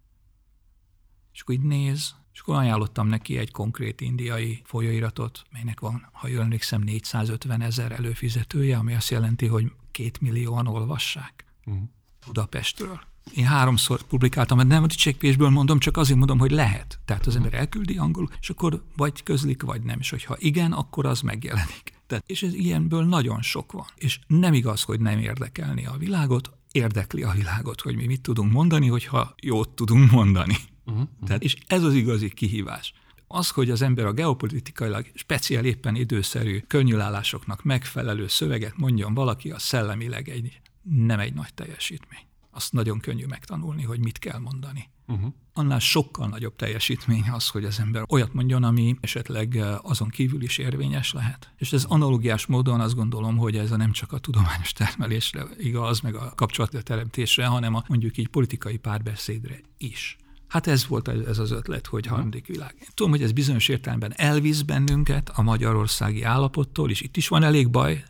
És akkor így néz, és akkor ajánlottam neki egy konkrét indiai folyóiratot, melynek van, ha jól emlékszem, 450 ezer előfizetője, ami azt jelenti, hogy két millióan olvassák uh-huh. Budapestről. Én háromszor publikáltam, mert nem a dicsekvésből mondom, csak azért mondom, hogy lehet. Tehát az ember elküldi angolul, és akkor vagy közlik, vagy nem. És hogyha igen, akkor az megjelenik. Tehát, és ez ilyenből nagyon sok van. És nem igaz, hogy nem érdekelni a világot, érdekli a világot, hogy mi mit tudunk mondani, hogyha jót tudunk mondani. Uh-huh. Tehát, és ez az igazi kihívás. Az, hogy az ember a geopolitikailag speciál éppen időszerű könnyűlállásoknak megfelelő szöveget mondjon valaki, a szellemileg egy, nem egy nagy teljesítmény. Azt nagyon könnyű megtanulni, hogy mit kell mondani. Uh-huh. Annál sokkal nagyobb teljesítmény az, hogy az ember olyat mondjon, ami esetleg eh, azon kívül is érvényes lehet. És ez analogiás módon azt gondolom, hogy ez a nem csak a tudományos termelésre igaz, meg a kapcsolatteremtésre, hanem a mondjuk így politikai párbeszédre is. Hát ez volt ez az ötlet, hogy uh-huh. harmadik világ. Tudom, hogy ez bizonyos értelemben elvisz bennünket a magyarországi állapottól, és itt is van elég baj,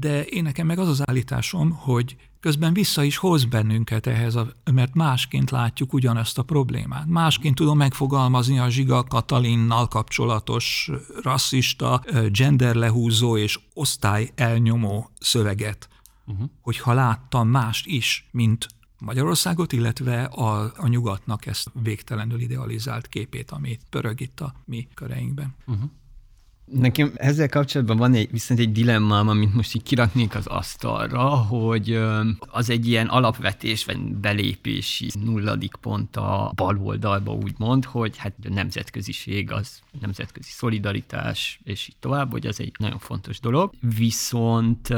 de én nekem meg az az állításom, hogy közben vissza is hoz bennünket ehhez, a, mert másként látjuk ugyanazt a problémát. Másként tudom megfogalmazni a Zsiga Katalinnal kapcsolatos rasszista, genderlehúzó és osztály elnyomó szöveget, uh-huh. hogyha láttam mást is, mint Magyarországot, illetve a, a nyugatnak ezt végtelenül idealizált képét, amit pörög itt a mi köreinkben. Uh-huh. Nekem ezzel kapcsolatban van egy, viszont egy dilemmám, amit most így kiraknék az asztalra, hogy az egy ilyen alapvetés, vagy belépési nulladik pont a bal oldalba úgymond, hogy hát a nemzetköziség, az nemzetközi szolidaritás, és így tovább, hogy az egy nagyon fontos dolog. Viszont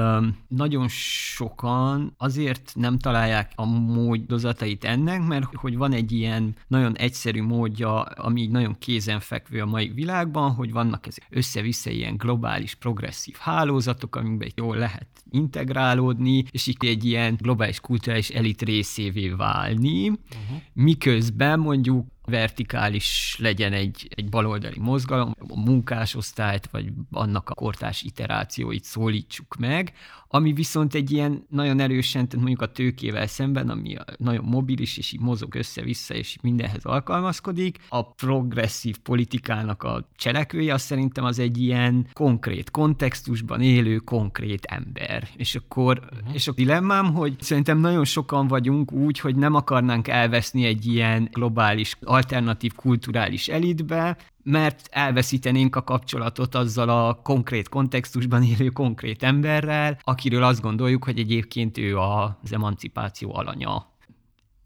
nagyon sokan azért nem találják a módozatait ennek, mert hogy van egy ilyen nagyon egyszerű módja, ami nagyon kézenfekvő a mai világban, hogy vannak ezek össze össze-vissza ilyen globális progresszív hálózatok, amikben jól lehet integrálódni, és így egy ilyen globális kulturális elit részévé válni, uh-huh. miközben mondjuk vertikális legyen egy, egy baloldali mozgalom, a munkásosztályt, vagy annak a kortás iterációit szólítsuk meg, ami viszont egy ilyen nagyon erősen, tehát mondjuk a tőkével szemben, ami nagyon mobilis, és így mozog össze-vissza, és mindenhez alkalmazkodik. A progresszív politikának a cselekvője az szerintem az egy ilyen konkrét kontextusban élő konkrét ember. És akkor, uh-huh. és a dilemmám, hogy szerintem nagyon sokan vagyunk úgy, hogy nem akarnánk elveszni egy ilyen globális alternatív kulturális elitbe, mert elveszítenénk a kapcsolatot azzal a konkrét kontextusban élő konkrét emberrel, akiről azt gondoljuk, hogy egyébként ő az emancipáció alanya.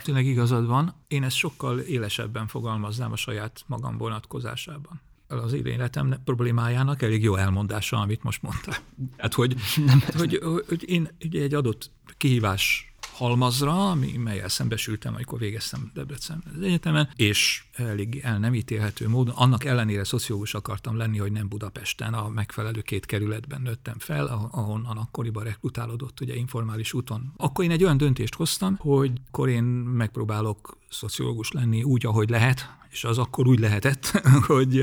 Tényleg igazad van, én ezt sokkal élesebben fogalmaznám a saját magam vonatkozásában az életem problémájának elég jó elmondása, amit most mondtál. <laughs> Hát, hogy, Nem, hogy, hogy én ugye egy adott kihívás halmazra, ami, melyel szembesültem, amikor végeztem Debrecen az egyetemen, és elég el nem ítélhető módon, annak ellenére szociológus akartam lenni, hogy nem Budapesten, a megfelelő két kerületben nőttem fel, ahonnan akkoriban rekrutálódott ugye informális úton. Akkor én egy olyan döntést hoztam, hogy akkor én megpróbálok szociológus lenni úgy, ahogy lehet, és az akkor úgy lehetett, <laughs> hogy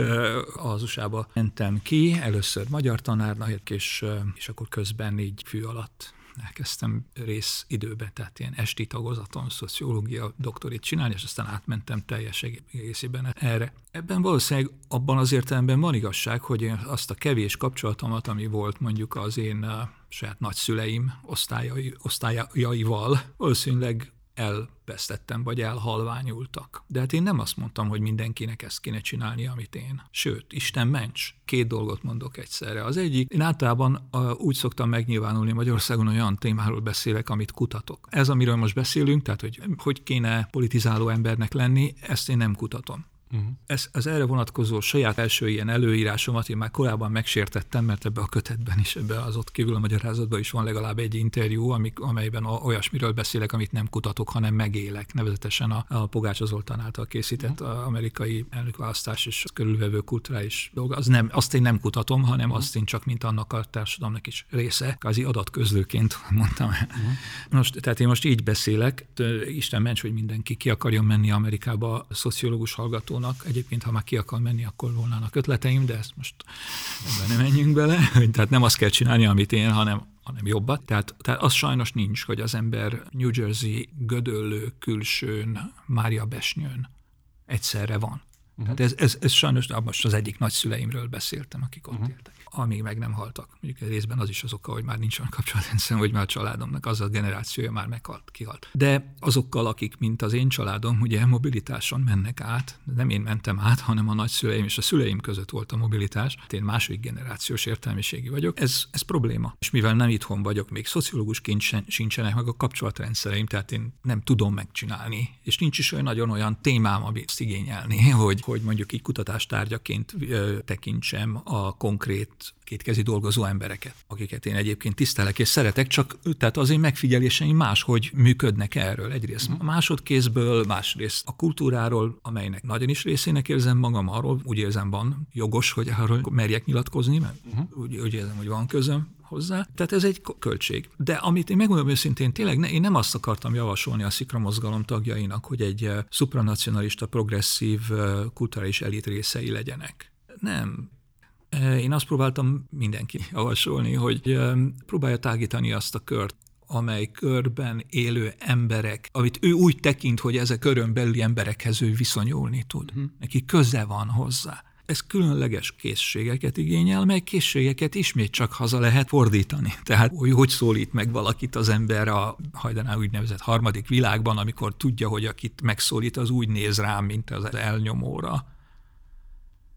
az USA-ba mentem ki, először magyar tanárnak, és, és akkor közben így fű alatt elkezdtem rész időben, tehát ilyen esti tagozaton szociológia doktorit csinálni, és aztán átmentem teljes egészében erre. Ebben valószínűleg abban az értelemben van igazság, hogy én azt a kevés kapcsolatomat, ami volt mondjuk az én saját nagyszüleim osztályai, osztályaival, valószínűleg elvesztettem, vagy elhalványultak. De hát én nem azt mondtam, hogy mindenkinek ezt kéne csinálni, amit én. Sőt, Isten ments, két dolgot mondok egyszerre. Az egyik, én általában úgy szoktam megnyilvánulni Magyarországon, olyan témáról beszélek, amit kutatok. Ez, amiről most beszélünk, tehát hogy hogy kéne politizáló embernek lenni, ezt én nem kutatom Uh-huh. Ez, az erre vonatkozó saját első ilyen előírásomat én már korábban megsértettem, mert ebbe a kötetben is, ebbe az ott kívül a magyarázatban is van legalább egy interjú, amik, amelyben olyasmiről beszélek, amit nem kutatok, hanem megélek, nevezetesen a, a Pogácsa Zoltán által készített uh-huh. amerikai elnökválasztás és körülvevő kulturális dolga. Az nem, azt én nem kutatom, hanem uh-huh. azt én csak, mint annak a társadalomnak is része, kázi adatközlőként <laughs> mondtam. Uh-huh. Most, tehát én most így beszélek, Isten ments, hogy mindenki ki akarjon menni Amerikába szociológus hallgató hallgatónak. Egyébként, ha már ki akar menni, akkor volnának ötleteim, de ezt most ebben nem menjünk bele. Tehát nem azt kell csinálni, amit én, hanem hanem jobbat. Tehát, tehát az sajnos nincs, hogy az ember New Jersey gödöllő külsőn, Mária Besnyőn egyszerre van. Uh-huh. Tehát ez, ez, ez sajnos, most az egyik nagyszüleimről beszéltem, akik ott uh-huh. éltek amíg meg nem haltak. Mondjuk részben az is az oka, hogy már nincs olyan kapcsolatrendszerem, hogy már a családomnak az a generációja már meghalt, kihalt. De azokkal, akik, mint az én családom, ugye mobilitáson mennek át, nem én mentem át, hanem a nagyszüleim és a szüleim között volt a mobilitás. Én második generációs értelmiségi vagyok. Ez, ez probléma. És mivel nem itthon vagyok, még szociológusként sincsenek meg a kapcsolatrendszereim, tehát én nem tudom megcsinálni. És nincs is olyan nagyon olyan témám, amit igényelni, hogy, hogy mondjuk így kutatástárgyaként tekintsem a konkrét kétkezi dolgozó embereket, akiket én egyébként tisztelek és szeretek, csak tehát az én megfigyeléseim máshogy működnek erről. Egyrészt a mhm. másodkézből, másrészt a kultúráról, amelynek nagyon is részének érzem magam, arról úgy érzem van jogos, hogy arról merjek nyilatkozni, mert uh-huh. úgy, úgy érzem, hogy van közöm hozzá. Tehát ez egy költség. De amit én megmondom őszintén, tényleg ne, én nem azt akartam javasolni a Szikra mozgalom tagjainak, hogy egy uh, supranacionalista, progresszív, uh, kulturális elit részei legyenek. Nem én azt próbáltam mindenki <laughs> javasolni, hogy próbálja tágítani azt a kört, amely körben élő emberek, amit ő úgy tekint, hogy ezek körön belüli emberekhez ő viszonyulni tud. Uh-huh. Neki köze van hozzá. Ez különleges készségeket igényel, mely készségeket ismét csak haza lehet fordítani. <laughs> Tehát, hogy hogy szólít meg valakit az ember a hajdanál úgynevezett harmadik világban, amikor tudja, hogy akit megszólít, az úgy néz rám, mint az elnyomóra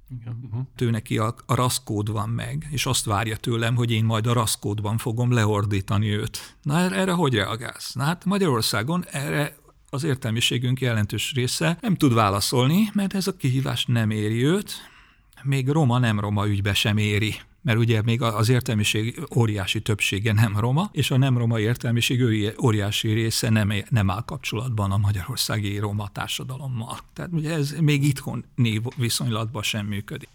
igen. Uh-huh. Ő neki a, a raszkód van meg, és azt várja tőlem, hogy én majd a raszkódban fogom leordítani őt. Na erre, erre hogy reagálsz? Na hát Magyarországon erre az értelmiségünk jelentős része nem tud válaszolni, mert ez a kihívás nem éri őt, még roma nem roma ügybe sem éri mert ugye még az értelmiség óriási többsége nem roma, és a nem roma értelmiség óriási része nem, nem áll kapcsolatban a magyarországi roma társadalommal. Tehát ugye ez még itthon viszonylatban sem működik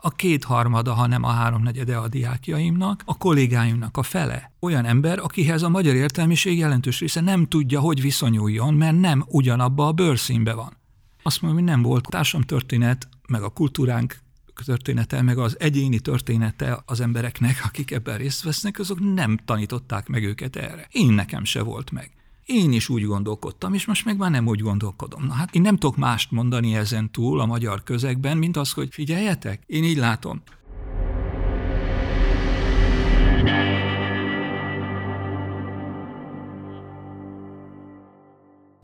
a kétharmada, hanem a háromnegyede a diákjaimnak, a kollégáimnak a fele. Olyan ember, akihez a magyar értelmiség jelentős része nem tudja, hogy viszonyuljon, mert nem ugyanabba a bőrszínbe van. Azt mondom, hogy nem volt társamtörténet, meg a kultúránk története, meg az egyéni története az embereknek, akik ebben részt vesznek, azok nem tanították meg őket erre. Én nekem se volt meg. Én is úgy gondolkodtam, és most meg már nem úgy gondolkodom. Na hát én nem tudok mást mondani ezen túl a magyar közegben, mint az, hogy figyeljetek, én így látom.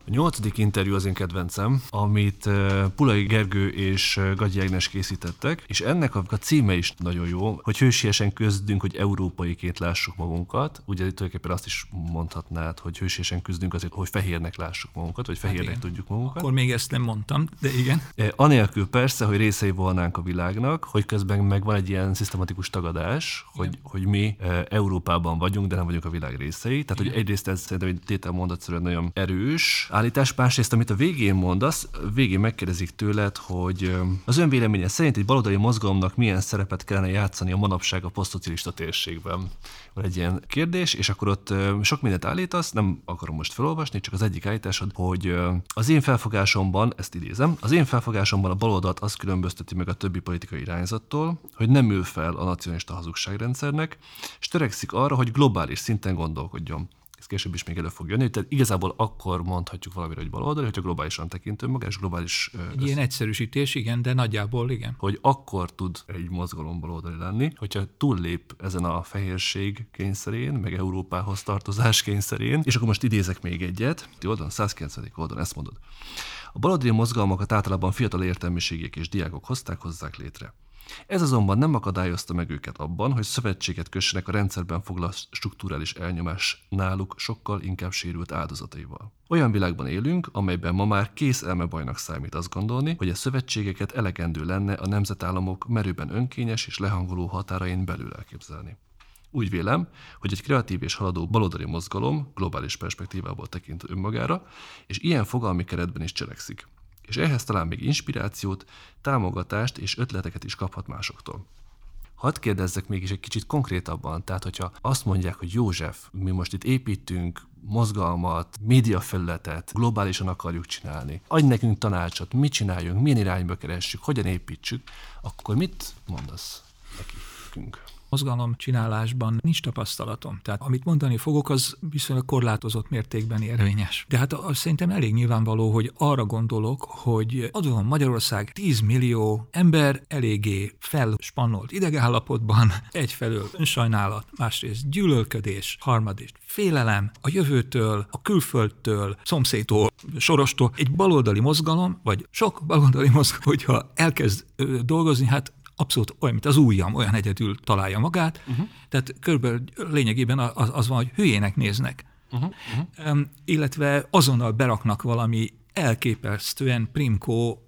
A nyolcadik interjú az én kedvencem, amit Pulai Gergő és Gagyi Ágnes készítettek, és ennek a, címe is nagyon jó, hogy hősiesen közdünk, hogy európaiként lássuk magunkat. Ugye tulajdonképpen azt is mondhatnád, hogy hősiesen küzdünk azért, hogy fehérnek lássuk magunkat, vagy fehérnek hát tudjuk magunkat. Akkor még ezt nem mondtam, de igen. Anélkül persze, hogy részei volnánk a világnak, hogy közben meg van egy ilyen szisztematikus tagadás, hogy, hogy mi Európában vagyunk, de nem vagyunk a világ részei. Tehát, igen. hogy egyrészt ez szerintem egy tételmondatszerűen nagyon erős, állítás, másrészt, amit a végén mondasz, végén megkérdezik tőled, hogy az ön véleménye szerint egy baloldali mozgalomnak milyen szerepet kellene játszani a manapság a posztszocialista térségben. Van egy ilyen kérdés, és akkor ott sok mindent állítasz, nem akarom most felolvasni, csak az egyik állításod, hogy az én felfogásomban, ezt idézem, az én felfogásomban a baloldat az különbözteti meg a többi politikai irányzattól, hogy nem ül fel a nacionalista hazugságrendszernek, és törekszik arra, hogy globális szinten gondolkodjon ez később is még elő fog jönni. Tehát igazából akkor mondhatjuk valamire, hogy baloldali, hogyha globálisan tekintő maga, és globális... Egy ilyen egyszerűsítés, igen, de nagyjából igen. Hogy akkor tud egy mozgalom baloldali lenni, hogyha túllép ezen a fehérség kényszerén, meg Európához tartozás kényszerén, és akkor most idézek még egyet, oldalon, 190. oldalon ezt mondod. A baloldali mozgalmakat általában fiatal értelmiségek és diákok hozták, hozzák létre. Ez azonban nem akadályozta meg őket abban, hogy szövetséget kössenek a rendszerben foglalt strukturális elnyomás náluk sokkal inkább sérült áldozataival. Olyan világban élünk, amelyben ma már kész elmebajnak számít azt gondolni, hogy a szövetségeket elegendő lenne a nemzetállamok merőben önkényes és lehangoló határain belül elképzelni. Úgy vélem, hogy egy kreatív és haladó baloldali mozgalom globális perspektívából tekint önmagára, és ilyen fogalmi keretben is cselekszik. És ehhez talán még inspirációt, támogatást és ötleteket is kaphat másoktól. Hadd kérdezzek mégis egy kicsit konkrétabban, tehát hogyha azt mondják, hogy József, mi most itt építünk mozgalmat, médiafelületet, globálisan akarjuk csinálni, adj nekünk tanácsot, mit csináljunk, milyen irányba keressük, hogyan építsük, akkor mit mondasz nekünk? Mozgalom csinálásban nincs tapasztalatom. Tehát amit mondani fogok, az viszonylag korlátozott mértékben érvényes. De hát az szerintem elég nyilvánvaló, hogy arra gondolok, hogy adom Magyarország 10 millió ember eléggé felspannolt idegállapotban, <laughs> egyfelől önsajnálat, másrészt gyűlölködés, harmadrészt félelem a jövőtől, a külföldtől, szomszédtól, sorostól. Egy baloldali mozgalom, vagy sok baloldali mozgalom, hogyha elkezd dolgozni, hát abszolút olyan, mint az ujjam, olyan egyedül találja magát. Uh-huh. Tehát körülbelül lényegében az, az van, hogy hülyének néznek. Uh-huh. Uh-huh. Illetve azonnal beraknak valami elképesztően primkó,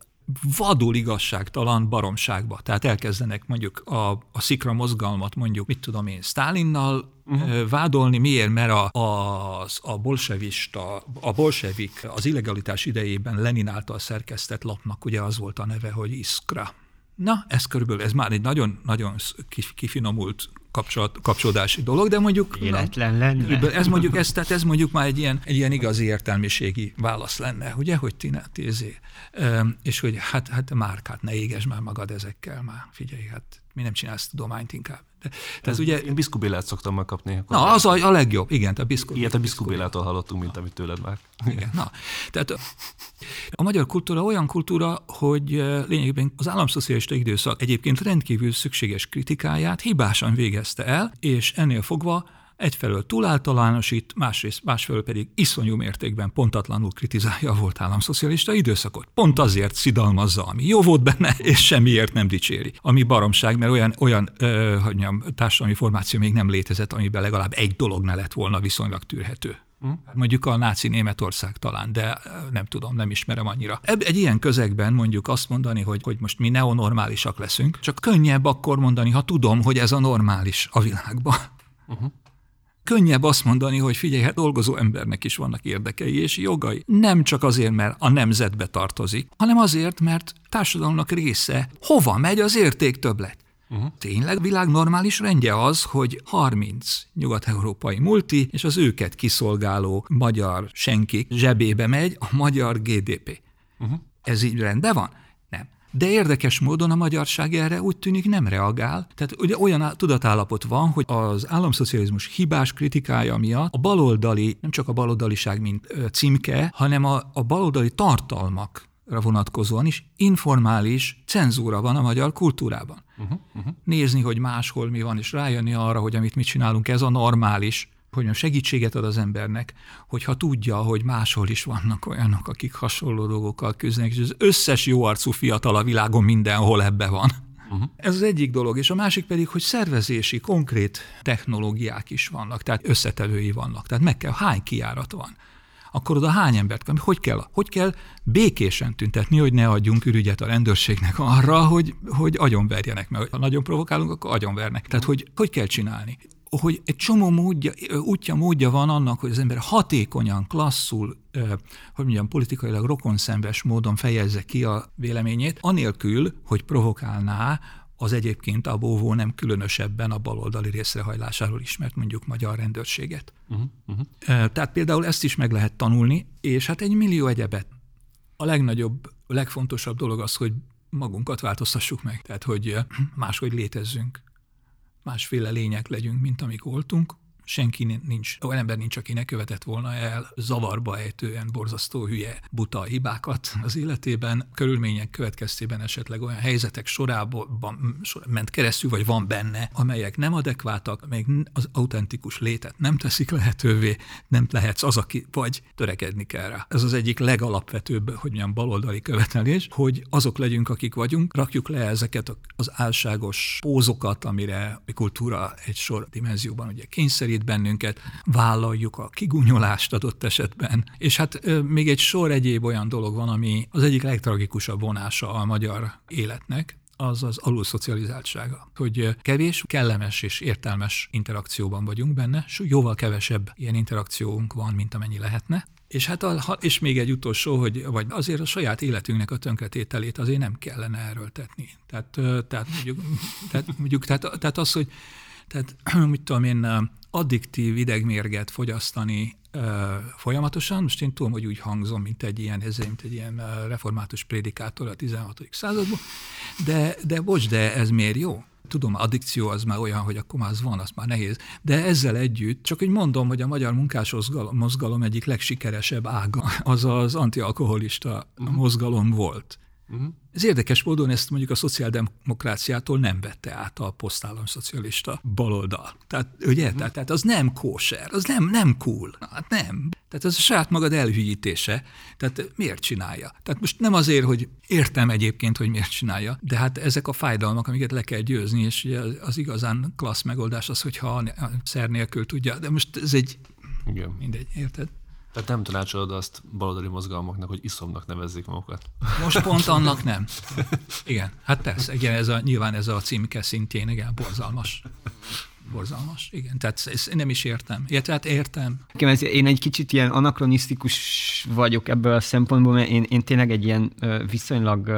vadul igazságtalan baromságba. Tehát elkezdenek mondjuk a, a szikra mozgalmat mondjuk, mit tudom én, Stálinnal uh-huh. vádolni. Miért? Mert a, az, a bolsevista, a bolsevik az illegalitás idejében Lenin által szerkesztett lapnak ugye az volt a neve, hogy Iskra. Na, ez körülbelül, ez már egy nagyon-nagyon kifinomult kapcsolat, kapcsolódási dolog, de mondjuk... Életlen na, lenne. Ez mondjuk, ez, tehát ez mondjuk már egy ilyen, egy ilyen igazi értelmiségi válasz lenne, ugye, hogy ti ne tézé. És hogy hát, hát Márkát, ne éges már magad ezekkel már, figyelj, hát mi nem csinálsz tudományt inkább. De, tehát ugye, én biszkubélát szoktam megkapni. Na, az a, a legjobb, igen, te biszkubélát. Ilyet a biszkubélától hallottunk, mint amit tőled már. Igen, na, tehát a magyar kultúra olyan kultúra, hogy lényegében az államszocialista időszak egyébként rendkívül szükséges kritikáját hibásan végezte el, és ennél fogva egyfelől túláltalánosít, másrészt, másfelől pedig iszonyú mértékben pontatlanul kritizálja a volt államszocialista időszakot. Pont azért szidalmazza, ami jó volt benne, <laughs> és semmiért nem dicséri. Ami baromság, mert olyan, olyan ö, hogy mondjam, társadalmi formáció még nem létezett, amiben legalább egy dolog ne lett volna viszonylag tűrhető. Hm? Mondjuk a náci Németország talán, de nem tudom, nem ismerem annyira. Egy ilyen közegben mondjuk azt mondani, hogy, hogy most mi neonormálisak leszünk, csak könnyebb akkor mondani, ha tudom, hogy ez a normális a világban. Uh-huh könnyebb azt mondani, hogy figyelj, hát dolgozó embernek is vannak érdekei és jogai. Nem csak azért, mert a nemzetbe tartozik, hanem azért, mert társadalomnak része. Hova megy az értéktöblet? Uh-huh. Tényleg világ normális rendje az, hogy 30 nyugat-európai multi és az őket kiszolgáló magyar senki zsebébe megy a magyar GDP. Uh-huh. Ez így rendben van? De érdekes módon a magyarság erre úgy tűnik nem reagál. Tehát ugye olyan tudatállapot van, hogy az államszocializmus hibás kritikája miatt a baloldali, nem csak a baloldaliság, mint címke, hanem a, a baloldali tartalmak vonatkozóan is informális cenzúra van a magyar kultúrában. Uh-huh, uh-huh. Nézni, hogy máshol mi van, és rájönni arra, hogy amit mi csinálunk, ez a normális, hogy segítséget ad az embernek, hogyha tudja, hogy máshol is vannak olyanok, akik hasonló dolgokkal küzdenek, és az összes jó arcú fiatal a világon mindenhol ebbe van. Uh-huh. Ez az egyik dolog, és a másik pedig, hogy szervezési, konkrét technológiák is vannak, tehát összetevői vannak. Tehát meg kell, hány kiárat van akkor oda hány embert kell, hogy kell, hogy kell békésen tüntetni, hogy ne adjunk ürügyet a rendőrségnek arra, hogy, hogy agyonverjenek, mert ha nagyon provokálunk, akkor agyonvernek. Tehát, hogy hogy kell csinálni hogy egy csomó módja, útja, módja van annak, hogy az ember hatékonyan, klasszul, hogy mondjam, politikailag rokonszenves módon fejezze ki a véleményét, anélkül, hogy provokálná az egyébként a bóvó nem különösebben a baloldali részrehajlásáról ismert mondjuk magyar rendőrséget. Uh-huh, uh-huh. Tehát például ezt is meg lehet tanulni, és hát egy millió egyebet. A legnagyobb, legfontosabb dolog az, hogy magunkat változtassuk meg, tehát hogy máshogy létezzünk másféle lények legyünk, mint amik voltunk, senki nincs, olyan ember nincs, aki ne követett volna el zavarba ejtően borzasztó hülye, buta hibákat az életében, körülmények következtében esetleg olyan helyzetek sorában ment keresztül, vagy van benne, amelyek nem adekváltak, amelyek az autentikus létet nem teszik lehetővé, nem lehetsz az, aki vagy törekedni kell rá. Ez az egyik legalapvetőbb, hogy milyen baloldali követelés, hogy azok legyünk, akik vagyunk, rakjuk le ezeket az álságos pózokat, amire a kultúra egy sor dimenzióban ugye kényszerít bennünket, vállaljuk a kigúnyolást adott esetben, és hát még egy sor egyéb olyan dolog van, ami az egyik legtragikusabb vonása a magyar életnek, az az alulszocializáltsága. Hogy kevés, kellemes és értelmes interakcióban vagyunk benne, és jóval kevesebb ilyen interakciónk van, mint amennyi lehetne. És hát a, és még egy utolsó, hogy vagy azért a saját életünknek a tönkretételét azért nem kellene erőltetni. Tehát, tehát, mondjuk, tehát, mondjuk, tehát, tehát az, hogy tehát, <clears throat> mit tudom én, addiktív idegmérget fogyasztani ö, folyamatosan, most én tudom, hogy úgy hangzom, mint egy ilyen, ez, mint egy ilyen református prédikátor a 16. században, de, de bocs, de ez miért jó? Tudom, addikció az már olyan, hogy akkor már az van, az már nehéz. De ezzel együtt, csak hogy mondom, hogy a magyar munkás mozgalom egyik legsikeresebb ága, az az antialkoholista uh-huh. mozgalom volt. Uh-huh. Ez érdekes módon ezt mondjuk a szociáldemokráciától nem vette át a szocialista baloldal. Tehát, ugye? Uh-huh. Tehát, tehát az nem kóser, az nem, nem cool. Hát nem. Tehát az a saját magad elhülyítése. Tehát miért csinálja? Tehát most nem azért, hogy értem egyébként, hogy miért csinálja, de hát ezek a fájdalmak, amiket le kell győzni, és ugye az igazán klassz megoldás az, hogyha a szer nélkül tudja. De most ez egy... Igen. Mindegy, érted? Tehát nem tanácsolod azt baloldali mozgalmaknak, hogy iszomnak nevezzék magukat. Most pont <laughs> annak nem. Igen, hát tesz. Igen, ez a, nyilván ez a címke szintjén, igen, borzalmas. Borzalmas, igen. Tehát ezt nem is értem. Ja, tehát értem. Én egy kicsit ilyen anakronisztikus vagyok ebből a szempontból, mert én, én tényleg egy ilyen viszonylag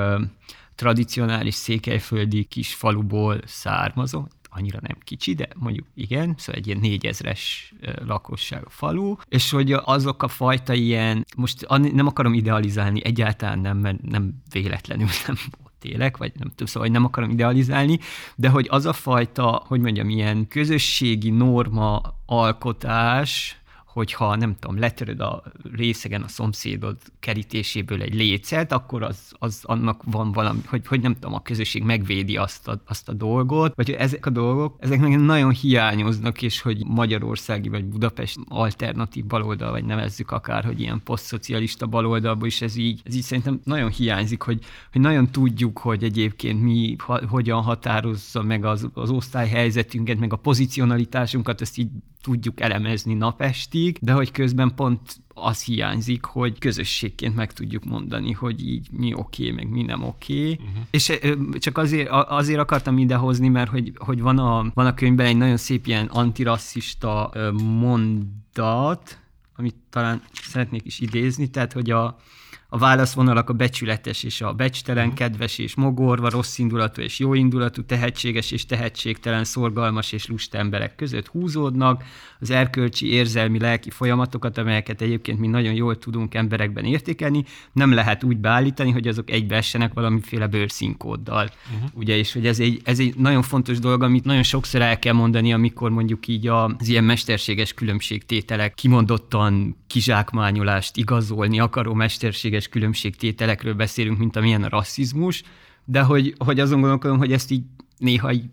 tradicionális székelyföldi kis faluból származom, annyira nem kicsi, de mondjuk igen, szóval egy ilyen négyezres lakosság a falu, és hogy azok a fajta ilyen, most nem akarom idealizálni, egyáltalán nem, mert nem véletlenül <laughs> nem télek, vagy nem tudom, szóval nem akarom idealizálni, de hogy az a fajta, hogy mondjam, ilyen közösségi norma alkotás, hogyha nem tudom, letöröd a részegen a szomszédod kerítéséből egy lécet, akkor az, az annak van valami, hogy, hogy nem tudom, a közösség megvédi azt a, azt a dolgot, vagy hogy ezek a dolgok, ezek nagyon hiányoznak, és hogy magyarországi vagy Budapest alternatív baloldal, vagy nevezzük akár, hogy ilyen posztszocialista baloldalból is ez így, ez így szerintem nagyon hiányzik, hogy, hogy nagyon tudjuk, hogy egyébként mi ha, hogyan határozza meg az, az osztályhelyzetünket, meg a pozicionalitásunkat, ezt így tudjuk elemezni napestig, de hogy közben pont az hiányzik, hogy közösségként meg tudjuk mondani, hogy így mi oké, okay, meg mi nem oké. Okay. Uh-huh. És csak azért, azért akartam idehozni, mert hogy, hogy van, a, van a könyvben egy nagyon szép ilyen antirasszista mondat, amit talán szeretnék is idézni, tehát hogy a, a válaszvonalak a becsületes és a becstelen, mhm. kedves és mogorva, rossz indulatú és jó indulatú, tehetséges és tehetségtelen, szorgalmas és lusta emberek között húzódnak, az erkölcsi, érzelmi, lelki folyamatokat, amelyeket egyébként mi nagyon jól tudunk emberekben értékelni, nem lehet úgy beállítani, hogy azok egybeessenek valamiféle bőrszínkóddal. Uh-huh. Ugye, és hogy ez egy, ez egy nagyon fontos dolog, amit nagyon sokszor el kell mondani, amikor mondjuk így az ilyen mesterséges különbségtételek kimondottan kizsákmányolást igazolni akaró mesterséges különbségtételekről beszélünk, mint amilyen a rasszizmus, de hogy, hogy azon gondolkodom, hogy ezt így néha így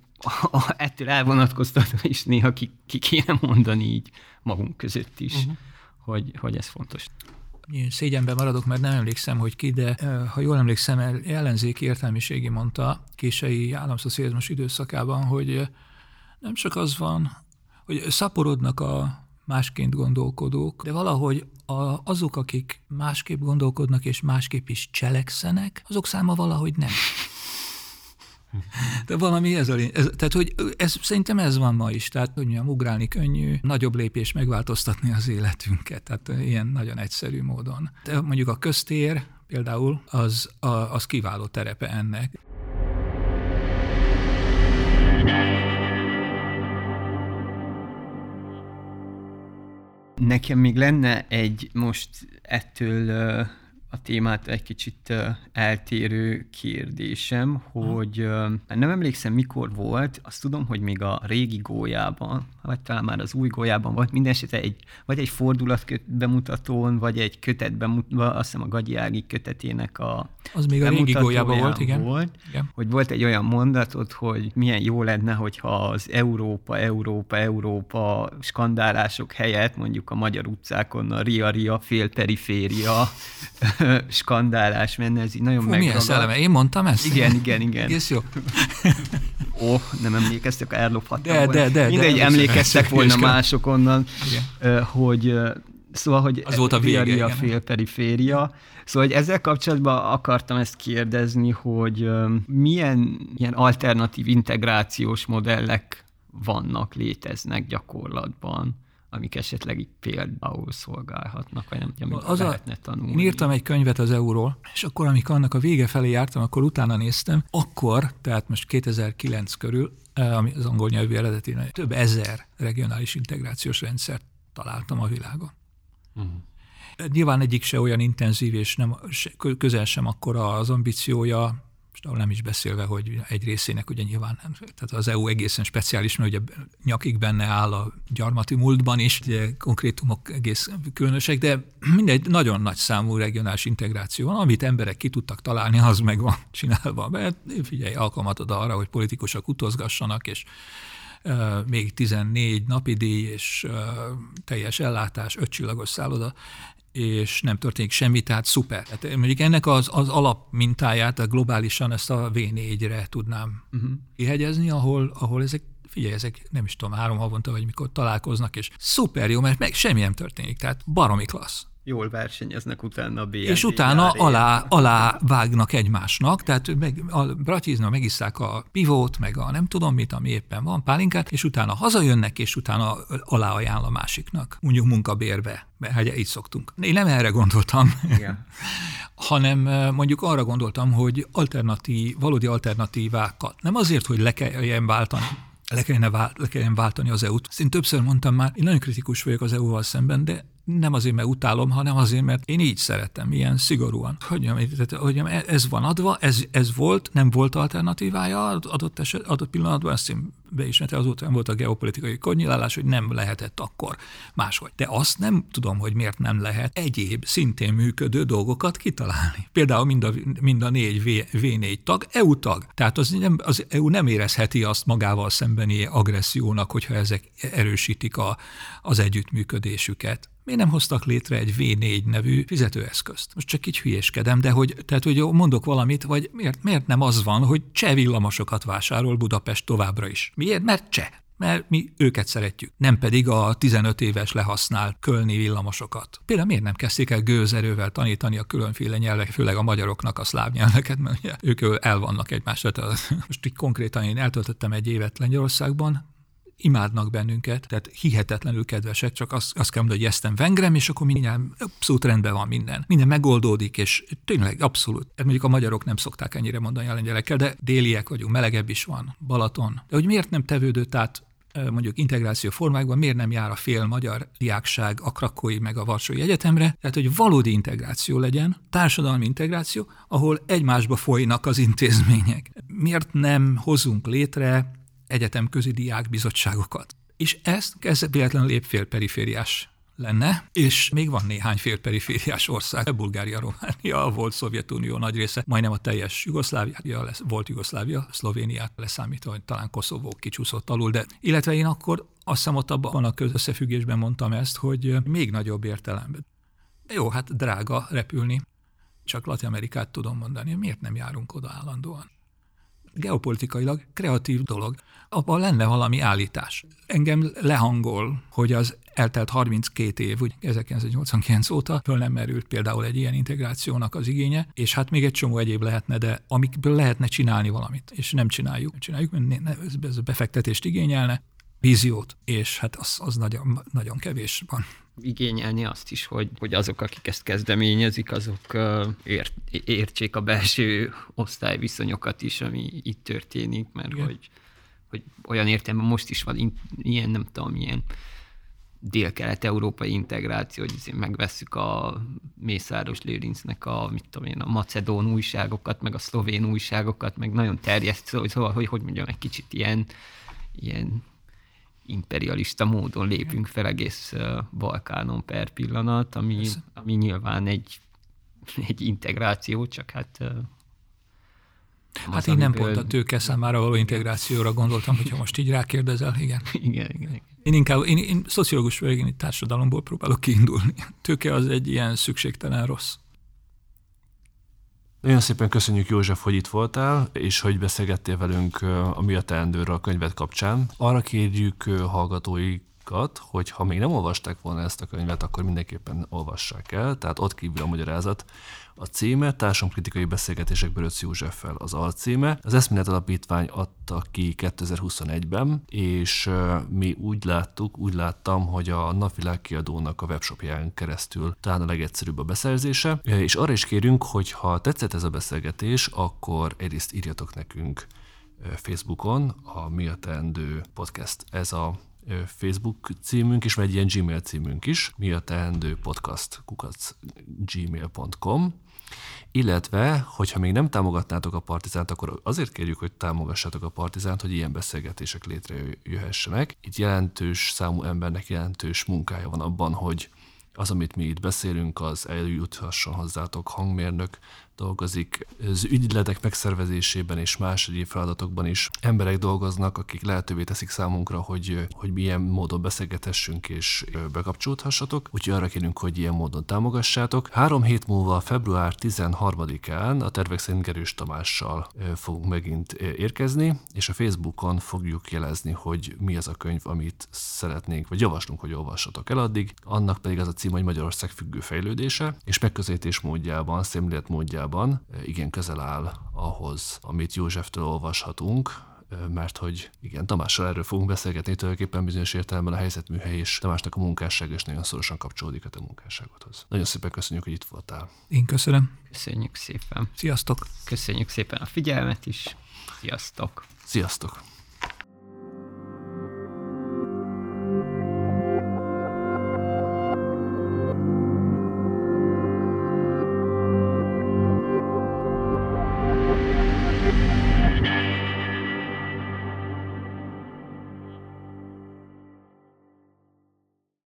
ettől elvonatkoztatva is néha ki, ki kéne mondani így magunk között is, uh-huh. hogy, hogy ez fontos. Én szégyenben maradok, mert nem emlékszem, hogy ki, de ha jól emlékszem, ellenzéki értelmiségi mondta kései államszocializmus időszakában, hogy nem csak az van, hogy szaporodnak a másként gondolkodók, de valahogy a, azok, akik másképp gondolkodnak és másképp is cselekszenek, azok száma valahogy nem. De valami ez a ez, Tehát, hogy ez, szerintem ez van ma is. Tehát, hogy mondjam, ugrálni könnyű, nagyobb lépés megváltoztatni az életünket. Tehát ilyen nagyon egyszerű módon. De mondjuk a köztér például az, a, az kiváló terepe ennek. Nekem még lenne egy most ettől a témát egy kicsit eltérő kérdésem, hogy nem emlékszem mikor volt, azt tudom, hogy még a régi gólyában, vagy talán már az új gólyában volt, minden esetre egy, vagy egy fordulat bemutatón, vagy egy kötet bemutatón, azt hiszem a Gagyi Ági kötetének a Az még a régi gólyában volt, igen. Volt, igen. Hogy volt egy olyan mondatot, hogy milyen jó lenne, hogyha az Európa, Európa, Európa skandálások helyett mondjuk a magyar utcákon a Ria Ria félperiféria <laughs> skandálás menne, ez így nagyon Fú, milyen szelleme. Én mondtam ezt? Igen, igen, igen. Egész jó. Ó, nem emlékeztek, ellophattam de, volna. De, de, Mindegy, de, emlékeztek volna mások onnan, igen. hogy Szóval, hogy az volt a vége, a félperiféria. Szóval, hogy ezzel kapcsolatban akartam ezt kérdezni, hogy milyen ilyen alternatív integrációs modellek vannak, léteznek gyakorlatban amik esetleg itt például szolgálhatnak, vagy nem tudom, amit az lehetne a, tanulni. Én írtam egy könyvet az euról, és akkor, amikor annak a vége felé jártam, akkor utána néztem, akkor, tehát most 2009 körül, ami az angol nyelvű eredeti, több ezer regionális integrációs rendszert találtam a világon. Uh-huh. Nyilván egyik se olyan intenzív, és nem, közel sem akkora az ambíciója, most nem is beszélve, hogy egy részének ugye nyilván, tehát az EU egészen speciális, mert ugye nyakig benne áll a gyarmati múltban is, ugye konkrétumok egész különösek, de mindegy nagyon nagy számú regionális integráció van, amit emberek ki tudtak találni, az meg van csinálva. Mert figyelj, alkalmat ad arra, hogy politikusok utazgassanak, és még 14 napi díj és teljes ellátás, ötcsillagos szálloda, és nem történik semmi, tehát szuper. Tehát mondjuk ennek az, az alapmintáját a globálisan ezt a V4-re tudnám uh-huh. kihegyezni, ahol, ahol ezek figyelj, ezek nem is tudom, három havonta vagy mikor találkoznak, és szuper jó, mert meg semmi nem történik, tehát baromi klassz jól versenyeznek utána a BND És utána alá, alá vágnak egymásnak, tehát meg, a Bratizna megisszák a pivót, meg a nem tudom mit, ami éppen van, pálinkát, és utána hazajönnek, és utána alá ajánl a másiknak, mondjuk munkabérbe, mert hát így szoktunk. Én nem erre gondoltam, Igen. <laughs> hanem mondjuk arra gondoltam, hogy alternatív, valódi alternatívákat, nem azért, hogy le kelljen váltani, le kellene, vált, le kellene váltani az EU-t. Én többször mondtam már, én nagyon kritikus vagyok az EU-val szemben, de nem azért, mert utálom, hanem azért, mert én így szeretem, ilyen szigorúan. Hogy, tehát, hogy ez van adva, ez, ez volt, nem volt alternatívája adott, eset, adott pillanatban, ezt én beismerte, azóta nem volt a geopolitikai konyilálás, hogy nem lehetett akkor máshogy. De azt nem tudom, hogy miért nem lehet egyéb szintén működő dolgokat kitalálni. Például mind a, mind a négy v, V4 tag EU tag. Tehát az, nem, az EU nem érezheti azt magával szembeni agressziónak, hogyha ezek erősítik a, az együttműködésüket miért nem hoztak létre egy V4 nevű fizetőeszközt? Most csak így hülyéskedem, de hogy, tehát, hogy mondok valamit, vagy miért, miért nem az van, hogy cseh villamosokat vásárol Budapest továbbra is? Miért? Mert cseh mert mi őket szeretjük, nem pedig a 15 éves lehasznált kölni villamosokat. Például miért nem kezdték el gőzerővel tanítani a különféle nyelvek, főleg a magyaroknak a szláv nyelveket, mert ugye ők el vannak egymásra. <laughs> Most így konkrétan én eltöltöttem egy évet Lengyelországban, imádnak bennünket, tehát hihetetlenül kedvesek, csak azt, azt kell mondani, hogy esztem vengrem, és akkor minden abszolút rendben van minden. Minden megoldódik, és tényleg abszolút. Hát mondjuk a magyarok nem szokták ennyire mondani a lengyelekkel, de déliek vagyunk, melegebb is van, Balaton. De hogy miért nem tevődött át mondjuk integráció formákban miért nem jár a fél magyar diákság a Krakói meg a Varsói Egyetemre, tehát hogy valódi integráció legyen, társadalmi integráció, ahol egymásba folynak az intézmények. Miért nem hozunk létre egyetemközi diákbizottságokat. És ezt, ez véletlenül épp félperifériás lenne, és még van néhány félperifériás ország, Bulgária, Románia, a volt Szovjetunió nagy része, majdnem a teljes Jugoszlávia, lesz, volt Jugoszlávia, Szlovéniát leszámítva, hogy talán Koszovó kicsúszott alul, de illetve én akkor azt hiszem ott abban a összefüggésben mondtam ezt, hogy még nagyobb értelemben. Jó, hát drága repülni, csak Latin Amerikát tudom mondani, miért nem járunk oda állandóan? geopolitikailag kreatív dolog. Abban lenne valami állítás. Engem lehangol, hogy az eltelt 32 év, úgy 1989 óta föl nem merült például egy ilyen integrációnak az igénye, és hát még egy csomó egyéb lehetne, de amikből lehetne csinálni valamit, és nem csináljuk. Nem csináljuk, mert ez befektetést igényelne, víziót, és hát az, az nagyon, nagyon kevés van igényelni azt is, hogy, hogy azok, akik ezt kezdeményezik, azok ért, értsék a belső osztályviszonyokat is, ami itt történik, mert hogy, hogy olyan értelemben most is van ilyen, nem tudom, ilyen dél-kelet-európai integráció, hogy azért megvesszük a Mészáros Lőrincnek a, mit tudom én, a macedón újságokat, meg a szlovén újságokat, meg nagyon terjeszt, szóval, szóval hogy, hogy mondjam, egy kicsit ilyen, ilyen imperialista módon lépünk fel egész Balkánon per pillanat, ami, ami nyilván egy, egy integráció, csak hát Hát én nem pont a tőke számára való integrációra gondoltam, hogyha most így rákérdezel, igen. <laughs> igen, igen, igen. Én inkább, én, én szociológus vagyok, én társadalomból próbálok kiindulni. <laughs> Tőke az egy ilyen szükségtelen rossz. Nagyon szépen köszönjük József, hogy itt voltál, és hogy beszélgettél velünk a Mi a teendőről a könyvet kapcsán. Arra kérjük hallgatóikat, hogy ha még nem olvasták volna ezt a könyvet, akkor mindenképpen olvassák el, tehát ott kívül a magyarázat a címe, Társadalomkritikai beszélgetések Böröc Józseffel az alcíme. Az Eszmélet Alapítvány adta ki 2021-ben, és mi úgy láttuk, úgy láttam, hogy a Napvilág kiadónak a webshopján keresztül talán a legegyszerűbb a beszerzése, és arra is kérünk, hogy ha tetszett ez a beszélgetés, akkor egyrészt írjatok nekünk Facebookon, a Mi a Teendő podcast. Ez a Facebook címünk is, vagy egy ilyen Gmail címünk is, mi a teendő podcast kukac gmail.com illetve, hogyha még nem támogatnátok a Partizánt, akkor azért kérjük, hogy támogassátok a Partizánt, hogy ilyen beszélgetések létrejöhessenek. Itt jelentős számú embernek jelentős munkája van abban, hogy az, amit mi itt beszélünk, az eljuthasson hozzátok hangmérnök, dolgozik, az ügyletek megszervezésében és más egyéb feladatokban is emberek dolgoznak, akik lehetővé teszik számunkra, hogy, hogy milyen módon beszélgethessünk és bekapcsolódhassatok. Úgyhogy arra kérünk, hogy ilyen módon támogassátok. Három hét múlva, február 13-án a tervek szerint Gerős Tamással fogunk megint érkezni, és a Facebookon fogjuk jelezni, hogy mi az a könyv, amit szeretnénk, vagy javaslunk, hogy olvassatok el addig. Annak pedig az a cím, hogy Magyarország függő fejlődése, és megközelítés módjában, szemlélet módjában valójában eh, igen közel áll ahhoz, amit Józseftől olvashatunk, eh, mert hogy igen, Tamással erről fogunk beszélgetni, tulajdonképpen bizonyos értelemben a helyzetműhely és Tamásnak a munkásság is nagyon szorosan kapcsolódik a te munkásságodhoz. Nagyon szépen köszönjük, hogy itt voltál. Én köszönöm. Köszönjük szépen. Sziasztok. Köszönjük szépen a figyelmet is. Sziasztok. Sziasztok.